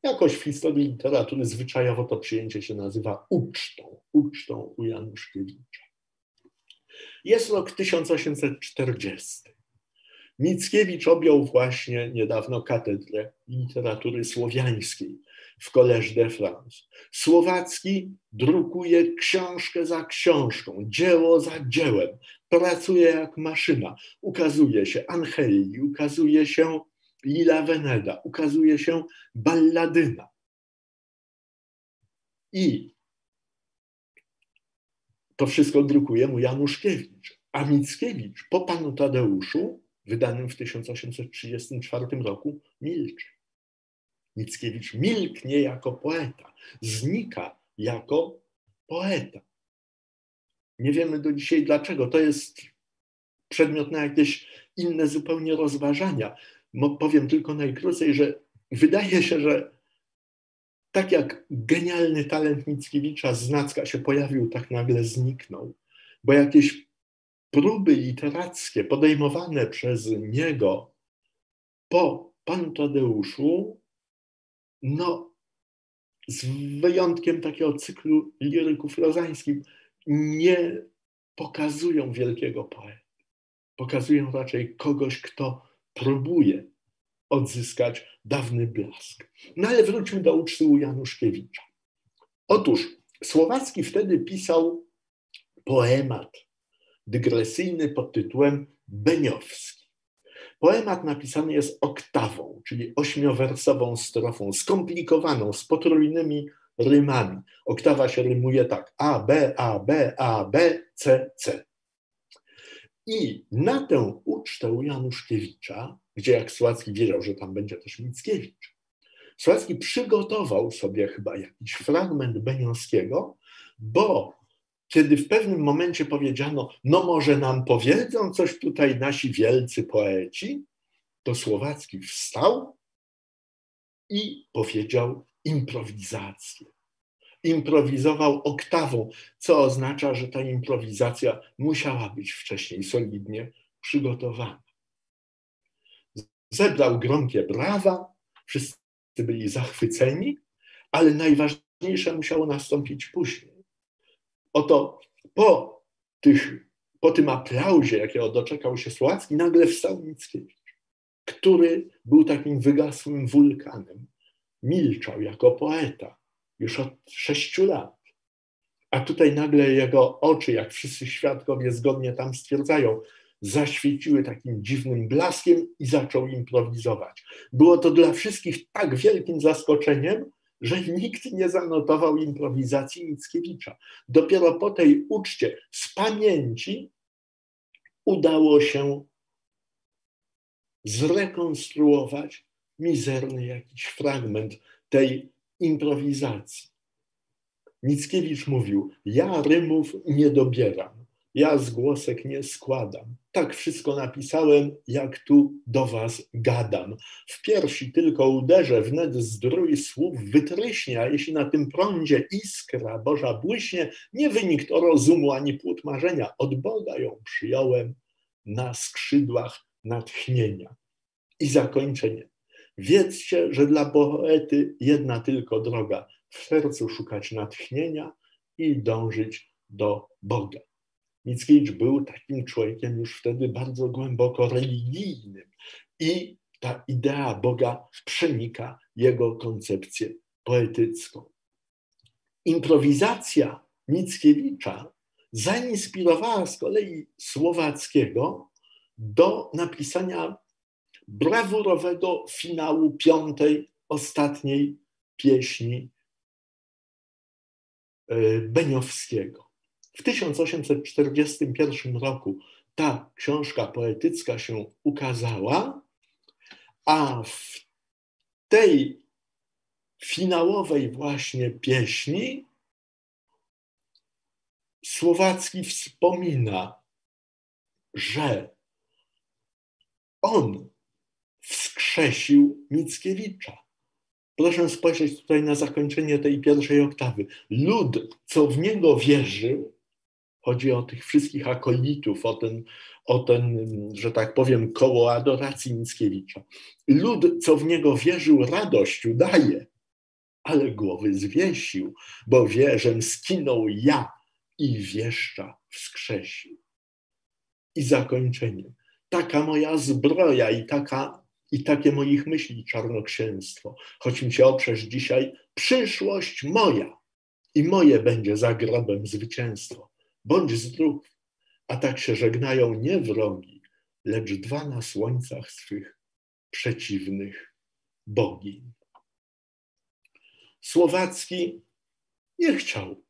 Speaker 1: Jakoś w historii literatury zwyczajowo to przyjęcie się nazywa ucztą, ucztą u Januszkiewicza. Jest rok 1840. Mickiewicz objął właśnie niedawno katedrę literatury słowiańskiej w Collège de France. Słowacki drukuje książkę za książką, dzieło za dziełem, pracuje jak maszyna. Ukazuje się Angeli, ukazuje się Lila Veneda, ukazuje się Balladyna. I to wszystko drukuje mu Januszkiewicz. A Mickiewicz po panu Tadeuszu, wydanym w 1834 roku, milczy. Mickiewicz milknie jako poeta, znika jako poeta. Nie wiemy do dzisiaj dlaczego. To jest przedmiot na jakieś inne zupełnie rozważania. Powiem tylko najkrócej, że wydaje się, że tak jak genialny talent Mickiewicza z Nacka się pojawił, tak nagle zniknął, bo jakieś próby literackie podejmowane przez niego po panu Tadeuszu, no z wyjątkiem takiego cyklu liryków rozańskich, nie pokazują wielkiego poety. Pokazują raczej kogoś, kto próbuje odzyskać dawny blask. No ale wróćmy do uczty u Januszkiewicza. Otóż Słowacki wtedy pisał poemat dygresyjny pod tytułem Beniowski. Poemat napisany jest oktawą, czyli ośmiowersową strofą, skomplikowaną, z potrójnymi rymami. Oktawa się rymuje tak: A, B, A, B, A, B, C, C. I na tę ucztę Januszkiewicza, gdzie jak Słowacki wiedział, że tam będzie też Mickiewicz, Słowacki przygotował sobie chyba jakiś fragment Beniowskiego, bo kiedy w pewnym momencie powiedziano, no może nam powiedzą coś tutaj nasi wielcy poeci, to Słowacki wstał i powiedział improwizację. Improwizował oktawą, co oznacza, że ta improwizacja musiała być wcześniej solidnie przygotowana. Zebrał gromkie brawa, wszyscy byli zachwyceni, ale najważniejsze musiało nastąpić później. Oto po, tych, po tym aplauzie, jakiego doczekał się Słowacki, nagle wstał Mickiewicz, który był takim wygasłym wulkanem milczał jako poeta już od sześciu lat. A tutaj nagle jego oczy, jak wszyscy świadkowie zgodnie tam stwierdzają, zaświeciły takim dziwnym blaskiem i zaczął improwizować. Było to dla wszystkich tak wielkim zaskoczeniem, że nikt nie zanotował improwizacji Mickiewicza. Dopiero po tej uczcie z pamięci udało się zrekonstruować mizerny jakiś fragment tej improwizacji. Mickiewicz mówił: Ja rymów nie dobieram, ja zgłosek nie składam. Tak wszystko napisałem, jak tu do was gadam. W piersi tylko uderzę, wnet zdrój słów wytryśnie, a jeśli na tym prądzie iskra Boża błyśnie, nie wynik to rozumu ani płód marzenia. Od Boga ją przyjąłem na skrzydłach natchnienia. I zakończenie. Wiedzcie, że dla poety jedna tylko droga w sercu szukać natchnienia i dążyć do Boga. Mickiewicz był takim człowiekiem już wtedy bardzo głęboko religijnym i ta idea Boga przenika jego koncepcję poetycką. Improwizacja Mickiewicza zainspirowała z kolei Słowackiego do napisania brawurowego finału piątej, ostatniej pieśni e, Beniowskiego. W 1841 roku ta książka poetycka się ukazała, a w tej finałowej właśnie pieśni Słowacki wspomina, że on wskrzesił Mickiewicza. Proszę spojrzeć tutaj na zakończenie tej pierwszej oktawy. Lud, co w niego wierzył, chodzi o tych wszystkich akolitów, o ten, o ten, że tak powiem, koło adoracji Mickiewicza. Lud, co w niego wierzył, radość udaje, ale głowy zwiesił, bo wierzem skinął ja i wieszcza wskrzesił. I zakończenie. Taka moja zbroja i, taka, i takie moich myśli czarnoksięstwo. Choć mi się oprzesz dzisiaj, przyszłość moja i moje będzie za grobem zwycięstwo. Bądź zdrów, a tak się żegnają nie wrogi, lecz dwa na słońcach swych przeciwnych bogini. Słowacki nie chciał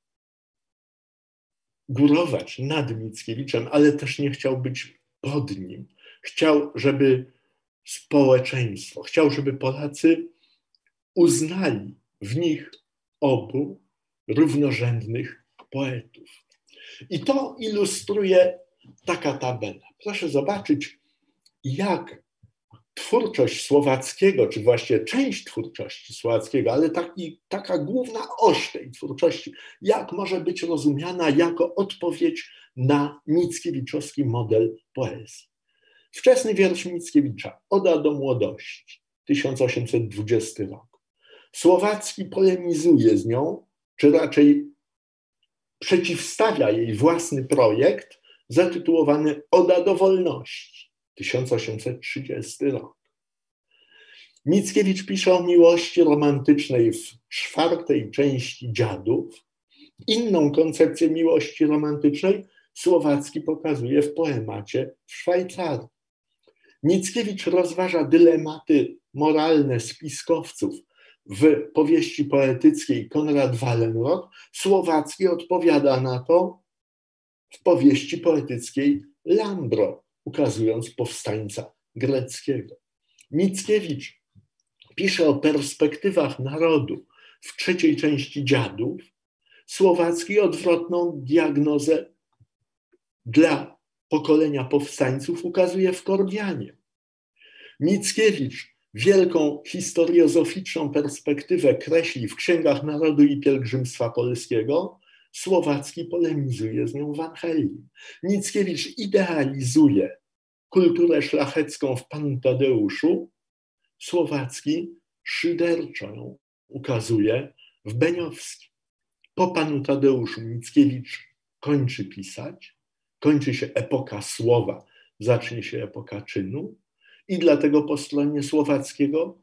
Speaker 1: górować nad Mickiewiczem, ale też nie chciał być pod nim. Chciał, żeby społeczeństwo, chciał, żeby Polacy uznali w nich obu równorzędnych poetów. I to ilustruje taka tabela. Proszę zobaczyć, jak twórczość Słowackiego, czy właśnie część twórczości Słowackiego, ale taki, taka główna oś tej twórczości, jak może być rozumiana jako odpowiedź na Mickiewiczowski model poezji. Wczesny wiersz Mickiewicza, Oda do młodości, 1820 rok. Słowacki polemizuje z nią, czy raczej przeciwstawia jej własny projekt zatytułowany Oda do wolności 1830 rok. Mickiewicz pisze o miłości romantycznej w czwartej części Dziadów. Inną koncepcję miłości romantycznej Słowacki pokazuje w poemacie w Szwajcarii. Mickiewicz rozważa dylematy moralne spiskowców w powieści poetyckiej Konrad Wallenrod. Słowacki odpowiada na to w powieści poetyckiej Lambro, ukazując powstańca greckiego. Mickiewicz pisze o perspektywach narodu w trzeciej części Dziadów, Słowacki odwrotną diagnozę dla pokolenia powstańców ukazuje w Kordianie. Mickiewicz wielką historiozoficzną perspektywę kreśli w Księgach Narodu i Pielgrzymstwa Polskiego, Słowacki polemizuje z nią w Angelii. Mickiewicz idealizuje kulturę szlachecką w Panu Tadeuszu, Słowacki szyderczo ją ukazuje w Beniowskim. Po Panu Tadeuszu Mickiewicz kończy pisać, kończy się epoka słowa, zacznie się epoka czynu i dlatego po stronie słowackiego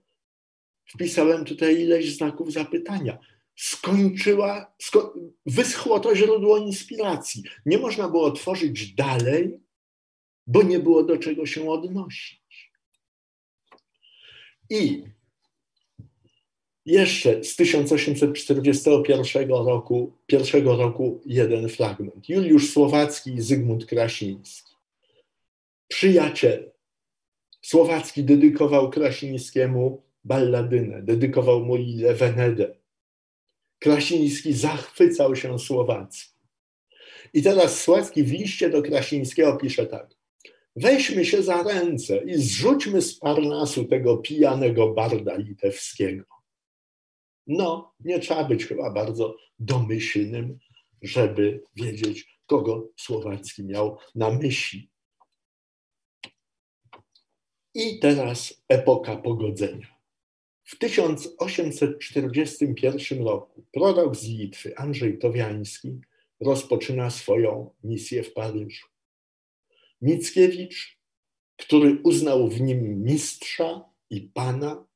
Speaker 1: wpisałem tutaj ileś znaków zapytania skończyła, sko wyschło to źródło inspiracji. Nie można było tworzyć dalej, bo nie było do czego się odnosić. I jeszcze z 1841 roku, pierwszego roku jeden fragment. Juliusz Słowacki i Zygmunt Krasiński. Przyjaciel. Słowacki dedykował Krasińskiemu balladynę, dedykował mu Lilę Wenedę Krasiński zachwycał się Słowackim. I teraz Słowacki w liście do Krasińskiego pisze tak. Weźmy się za ręce i zrzućmy z Parnasu tego pijanego barda litewskiego. No, nie trzeba być chyba bardzo domyślnym, żeby wiedzieć, kogo Słowacki miał na myśli. I teraz epoka pogodzenia. W 1841 roku prorok z Litwy Andrzej Towiański rozpoczyna swoją misję w Paryżu. Mickiewicz, który uznał w nim mistrza, i Pana,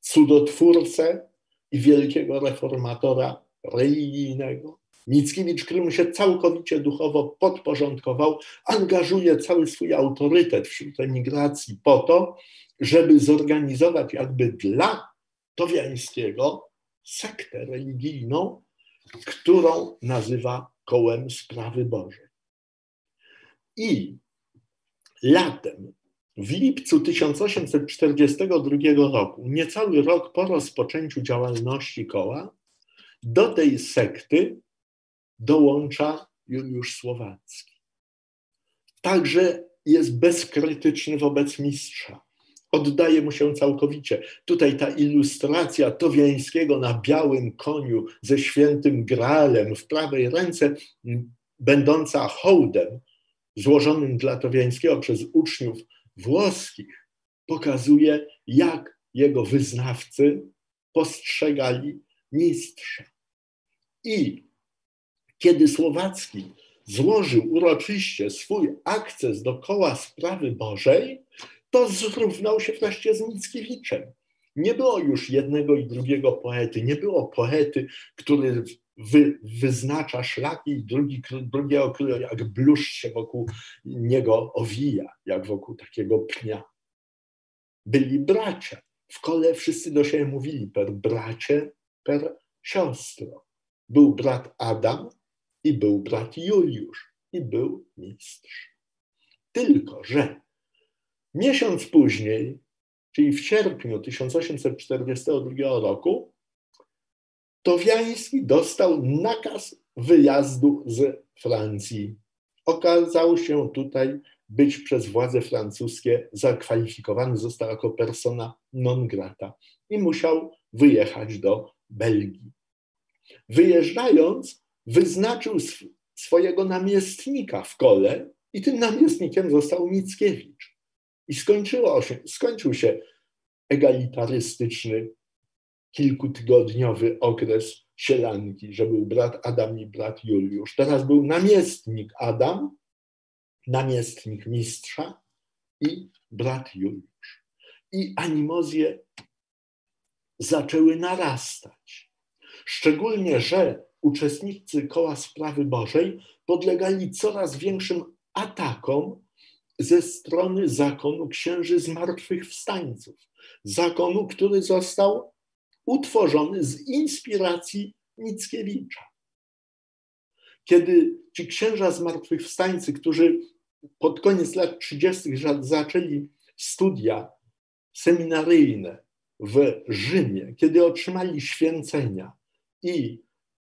Speaker 1: cudotwórcę i wielkiego reformatora religijnego. Mickiewicz, któremu się całkowicie duchowo podporządkował, angażuje cały swój autorytet wśród emigracji po to, żeby zorganizować jakby dla Towiańskiego sektę religijną, którą nazywa kołem sprawy Bożej. I latem, w lipcu 1842 roku, niecały rok po rozpoczęciu działalności koła, do tej sekty dołącza Juliusz Słowacki. Także jest bezkrytyczny wobec mistrza. Oddaje mu się całkowicie. Tutaj ta ilustracja Towiańskiego na białym koniu ze świętym gralem w prawej ręce, będąca hołdem złożonym dla Towiańskiego przez uczniów włoskich, pokazuje, jak jego wyznawcy postrzegali mistrza. I kiedy Słowacki złożył uroczyście swój akces do koła sprawy Bożej, to zrównał się wreszcie z Mickiewiczem. Nie było już jednego i drugiego poety, nie było poety, który wy, wyznacza szlaki i drugi, drugiego, który jak bluszcz się wokół niego owija, jak wokół takiego pnia. Byli bracia. W kole wszyscy do siebie mówili per bracie, per siostro. Był brat Adam i był brat Juliusz i był mistrz. Tylko, że miesiąc później, czyli w sierpniu 1842 roku, Towiański dostał nakaz wyjazdu z Francji. Okazał się tutaj być przez władze francuskie zakwalifikowany, został jako persona non grata i musiał wyjechać do Belgii. Wyjeżdżając, wyznaczył swojego namiestnika w kole i tym namiestnikiem został Mickiewicz. I skończyło się, skończył się egalitarystyczny, kilkutygodniowy okres sielanki, że był brat Adam i brat Juliusz. Teraz był namiestnik Adam, namiestnik mistrza i brat Juliusz. I animozje zaczęły narastać. Szczególnie, że uczestnicy koła sprawy Bożej podlegali coraz większym atakom ze strony zakonu księży zmartwychwstańców. Zakonu, który został utworzony z inspiracji Mickiewicza. Kiedy ci księża zmartwychwstańcy, którzy pod koniec lat 30. zaczęli studia seminaryjne w Rzymie, kiedy otrzymali święcenia i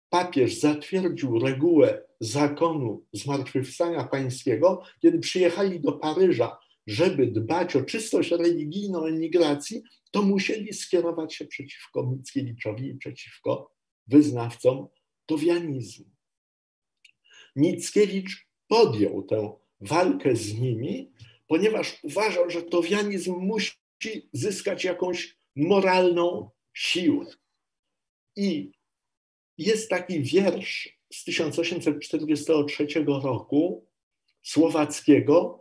Speaker 1: papież zatwierdził regułę zakonu zmartwychwstania pańskiego, kiedy przyjechali do Paryża, żeby dbać o czystość religijną emigracji, to musieli skierować się przeciwko Mickiewiczowi i przeciwko wyznawcom towianizmu. Mickiewicz podjął tę walkę z nimi, ponieważ uważał, że towianizm musi zyskać jakąś moralną siłę. I jest taki wiersz z 1843 roku Słowackiego,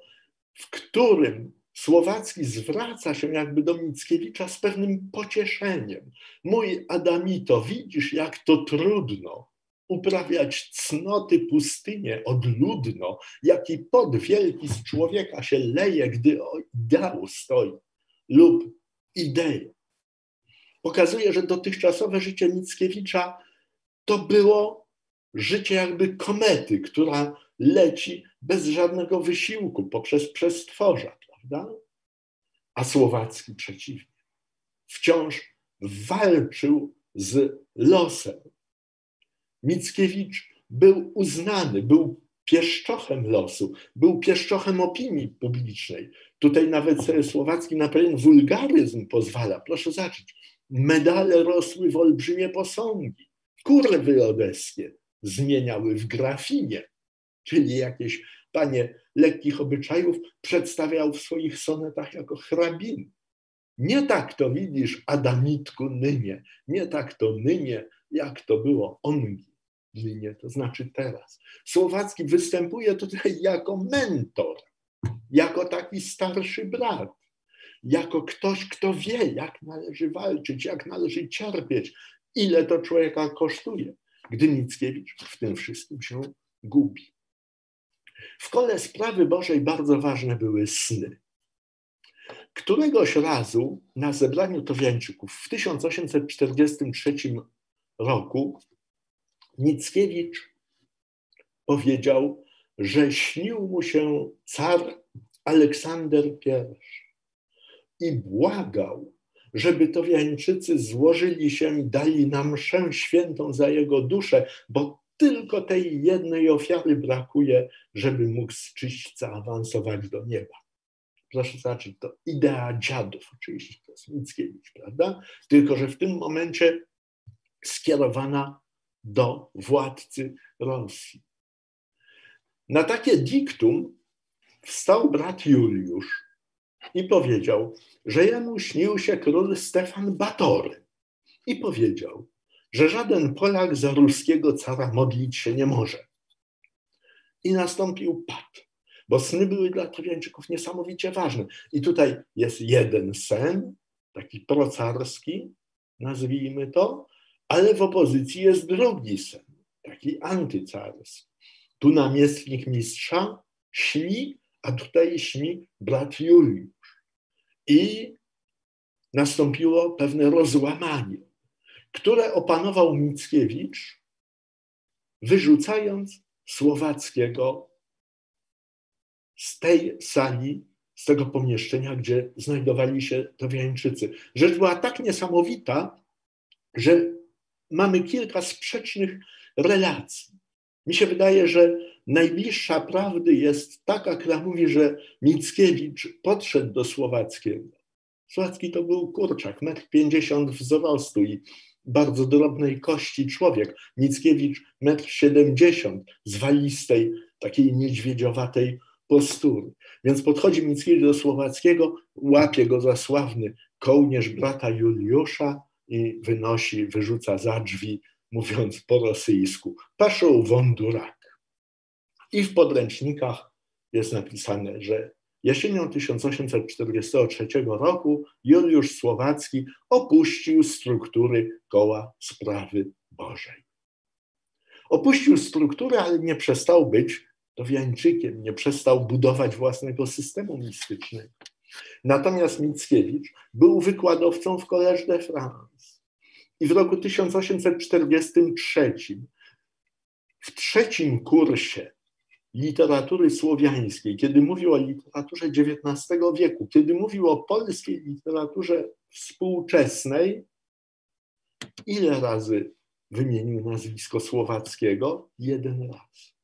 Speaker 1: w którym Słowacki zwraca się jakby do Mickiewicza z pewnym pocieszeniem. Mój Adamito, widzisz, jak to trudno uprawiać cnoty pustynię odludno, jaki pod wielki z człowieka się leje, gdy o ideał stoi lub ideę. Pokazuje, że dotychczasowe życie Mickiewicza to było życie jakby komety, która leci bez żadnego wysiłku poprzez przestworza, prawda? A Słowacki przeciwnie. Wciąż walczył z losem. Mickiewicz był uznany, był pieszczochem losu, był pieszczochem opinii publicznej. Tutaj nawet Słowacki na pewien wulgaryzm pozwala. Proszę zobaczyć, medale rosły w olbrzymie posągi kurwy odeskie zmieniały w grafinie, czyli jakieś panie lekkich obyczajów przedstawiał w swoich sonetach jako hrabin. Nie tak to widzisz, Adamitku, nynie, nie tak to nynie, jak to było ongi, nynie, to znaczy teraz. Słowacki występuje tutaj jako mentor, jako taki starszy brat. jako ktoś, kto wie, jak należy walczyć, jak należy cierpieć, ile to człowieka kosztuje, gdy Mickiewicz w tym wszystkim się gubi. W kole sprawy Bożej bardzo ważne były sny. Któregoś razu na zebraniu Towiańczyków w 1843 roku Mickiewicz powiedział, że śnił mu się car Aleksander I i błagał, żeby Towiańczycy złożyli się i dali nam mszę świętą za jego duszę, bo tylko tej jednej ofiary brakuje, żeby mógł z czyśćca awansować do nieba. Proszę zobaczyć, to idea dziadów, oczywiście to jest Mickiewicz, prawda? Tylko, że w tym momencie skierowana do władcy Rosji. Na takie diktum wstał brat Juliusz i powiedział, że jemu śnił się król Stefan Batory. I powiedział, że żaden Polak za ruskiego cara modlić się nie może. I nastąpił pad, bo sny były dla Trojańczyków niesamowicie ważne. I tutaj jest jeden sen, taki procarski, nazwijmy to, ale w opozycji jest drugi sen, taki antycarski. Tu namiestnik mistrza śni, a tutaj śni brat Juliusz. I nastąpiło pewne rozłamanie które opanował Mickiewicz, wyrzucając Słowackiego z tej sali, z tego pomieszczenia, gdzie znajdowali się Towiańczycy. Rzecz była tak niesamowita, że mamy kilka sprzecznych relacji. Mi się wydaje, że najbliższa prawdy jest taka, która mówi, że Mickiewicz podszedł do Słowackiego. Słowacki to był kurczak, metr pięćdziesiąt wzrostu i bardzo drobnej kości człowiek. Mickiewicz metr siedemdziesiąt, zwalistej, takiej niedźwiedziowatej postury. Więc podchodzi Mickiewicz do Słowackiego, łapie go za sławny kołnierz brata Juliusza i wynosi, wyrzuca za drzwi, mówiąc po rosyjsku, paszą wądurak. I w podręcznikach jest napisane, że Jesienią 1843 roku Juliusz Słowacki opuścił struktury koła sprawy Bożej. Opuścił strukturę, ale nie przestał być Dowiańczykiem, nie przestał budować własnego systemu mistycznego. Natomiast Mickiewicz był wykładowcą w Collège de France. I w roku 1843 w trzecim kursie literatury słowiańskiej, kiedy mówił o literaturze XIX wieku, kiedy mówił o polskiej literaturze współczesnej, ile razy wymienił nazwisko Słowackiego? Jeden raz.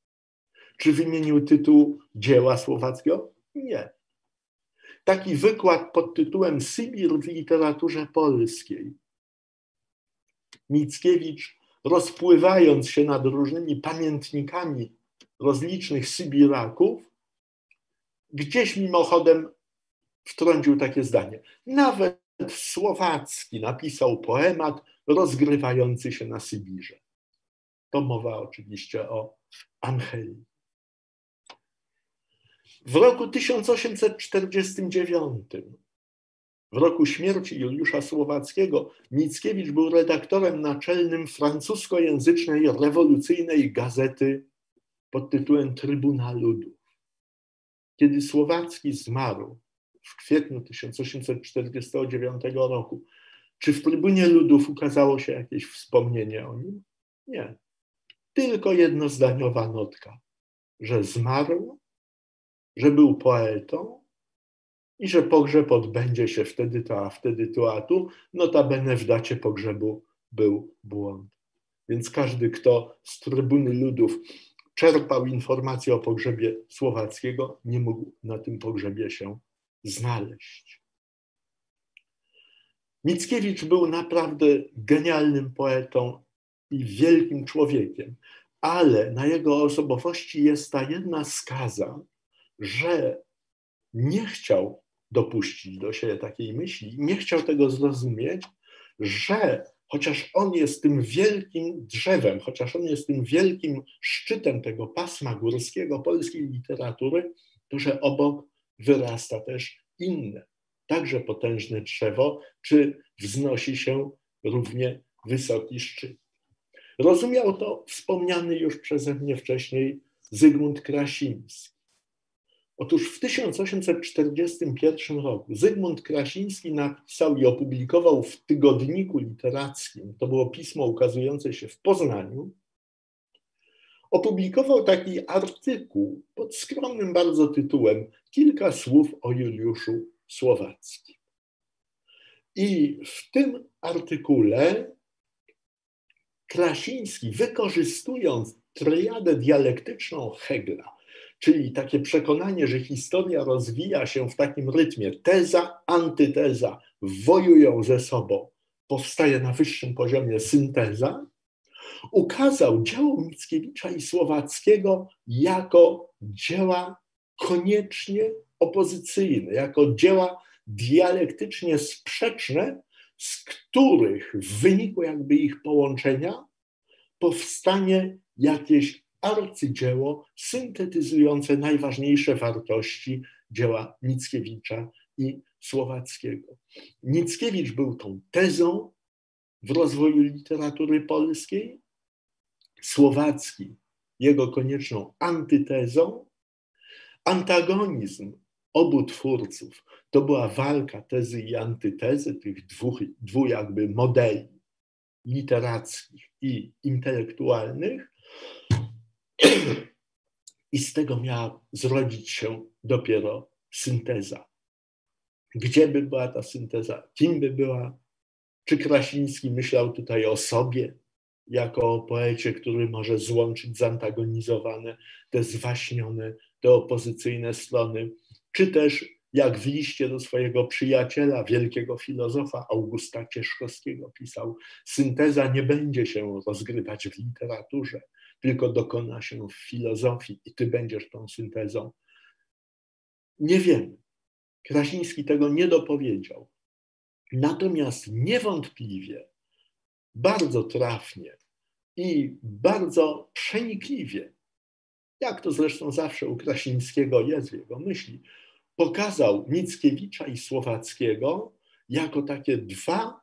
Speaker 1: Czy wymienił tytuł dzieła Słowackiego? Nie. Taki wykład pod tytułem Sybir w literaturze polskiej. Mickiewicz, rozpływając się nad różnymi pamiętnikami rozlicznych Sybiraków, gdzieś mimochodem wtrącił takie zdanie. Nawet Słowacki napisał poemat rozgrywający się na Sybirze. To mowa oczywiście o Angeli. W roku 1849, w roku śmierci Juliusza Słowackiego, Mickiewicz był redaktorem naczelnym francuskojęzycznej rewolucyjnej gazety pod tytułem Trybuna Ludów. Kiedy Słowacki zmarł w kwietniu 1849 roku, czy w Trybunie Ludów ukazało się jakieś wspomnienie o nim? Nie. Tylko jednozdaniowa notka, że zmarł, że był poetą i że pogrzeb odbędzie się wtedy to, a wtedy to, a tu. Notabene w dacie pogrzebu był błąd. Więc każdy, kto z Trybuny Ludów czerpał informacje o pogrzebie Słowackiego, nie mógł na tym pogrzebie się znaleźć. Mickiewicz był naprawdę genialnym poetą i wielkim człowiekiem, ale na jego osobowości jest ta jedna skaza, że nie chciał dopuścić do siebie takiej myśli, nie chciał tego zrozumieć, że chociaż on jest tym wielkim drzewem, chociaż on jest tym wielkim szczytem tego pasma górskiego polskiej literatury, to że obok wyrasta też inne także potężne drzewo, czy wznosi się równie wysoki szczyt. Rozumiał to wspomniany już przeze mnie wcześniej Zygmunt Krasiński. Otóż w 1841 roku Zygmunt Krasiński napisał i opublikował w tygodniku literackim, to było pismo ukazujące się w Poznaniu, opublikował taki artykuł pod skromnym bardzo tytułem Kilka słów o Juliuszu Słowackim. I w tym artykule Krasiński, wykorzystując triadę dialektyczną Hegla, czyli takie przekonanie, że historia rozwija się w takim rytmie. Teza, antyteza wojują ze sobą, powstaje na wyższym poziomie synteza, ukazał dzieło Mickiewicza i Słowackiego jako dzieła koniecznie opozycyjne, jako dzieła dialektycznie sprzeczne, z których w wyniku jakby ich połączenia powstanie jakieś arcydzieło syntetyzujące najważniejsze wartości dzieła Mickiewicza i Słowackiego. Mickiewicz był tą tezą w rozwoju literatury polskiej, Słowacki jego konieczną antytezą, antagonizm obu twórców to była walka tezy i antytezy, tych dwóch, dwóch jakby modeli literackich i intelektualnych. I z tego miała zrodzić się dopiero synteza. Gdzie by była ta synteza? Kim by była? Czy Krasiński myślał tutaj o sobie, jako o poecie, który może złączyć zantagonizowane, te zwaśnione, te opozycyjne strony, czy też jak w liście do swojego przyjaciela, wielkiego filozofa Augusta Cieszkowskiego pisał, synteza nie będzie się rozgrywać w literaturze, tylko dokona się w filozofii i ty będziesz tą syntezą. Nie wiemy. Krasiński tego nie dopowiedział. Natomiast niewątpliwie, bardzo trafnie i bardzo przenikliwie, jak to zresztą zawsze u Krasińskiego jest w jego myśli, pokazał Mickiewicza i Słowackiego jako takie dwa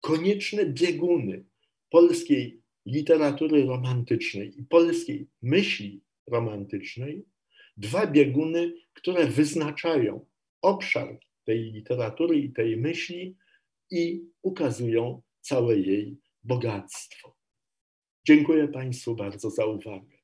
Speaker 1: konieczne bieguny polskiej literatury romantycznej i polskiej myśli romantycznej, dwa bieguny, które wyznaczają obszar tej literatury i tej myśli i ukazują całe jej bogactwo. Dziękuję Państwu bardzo za uwagę.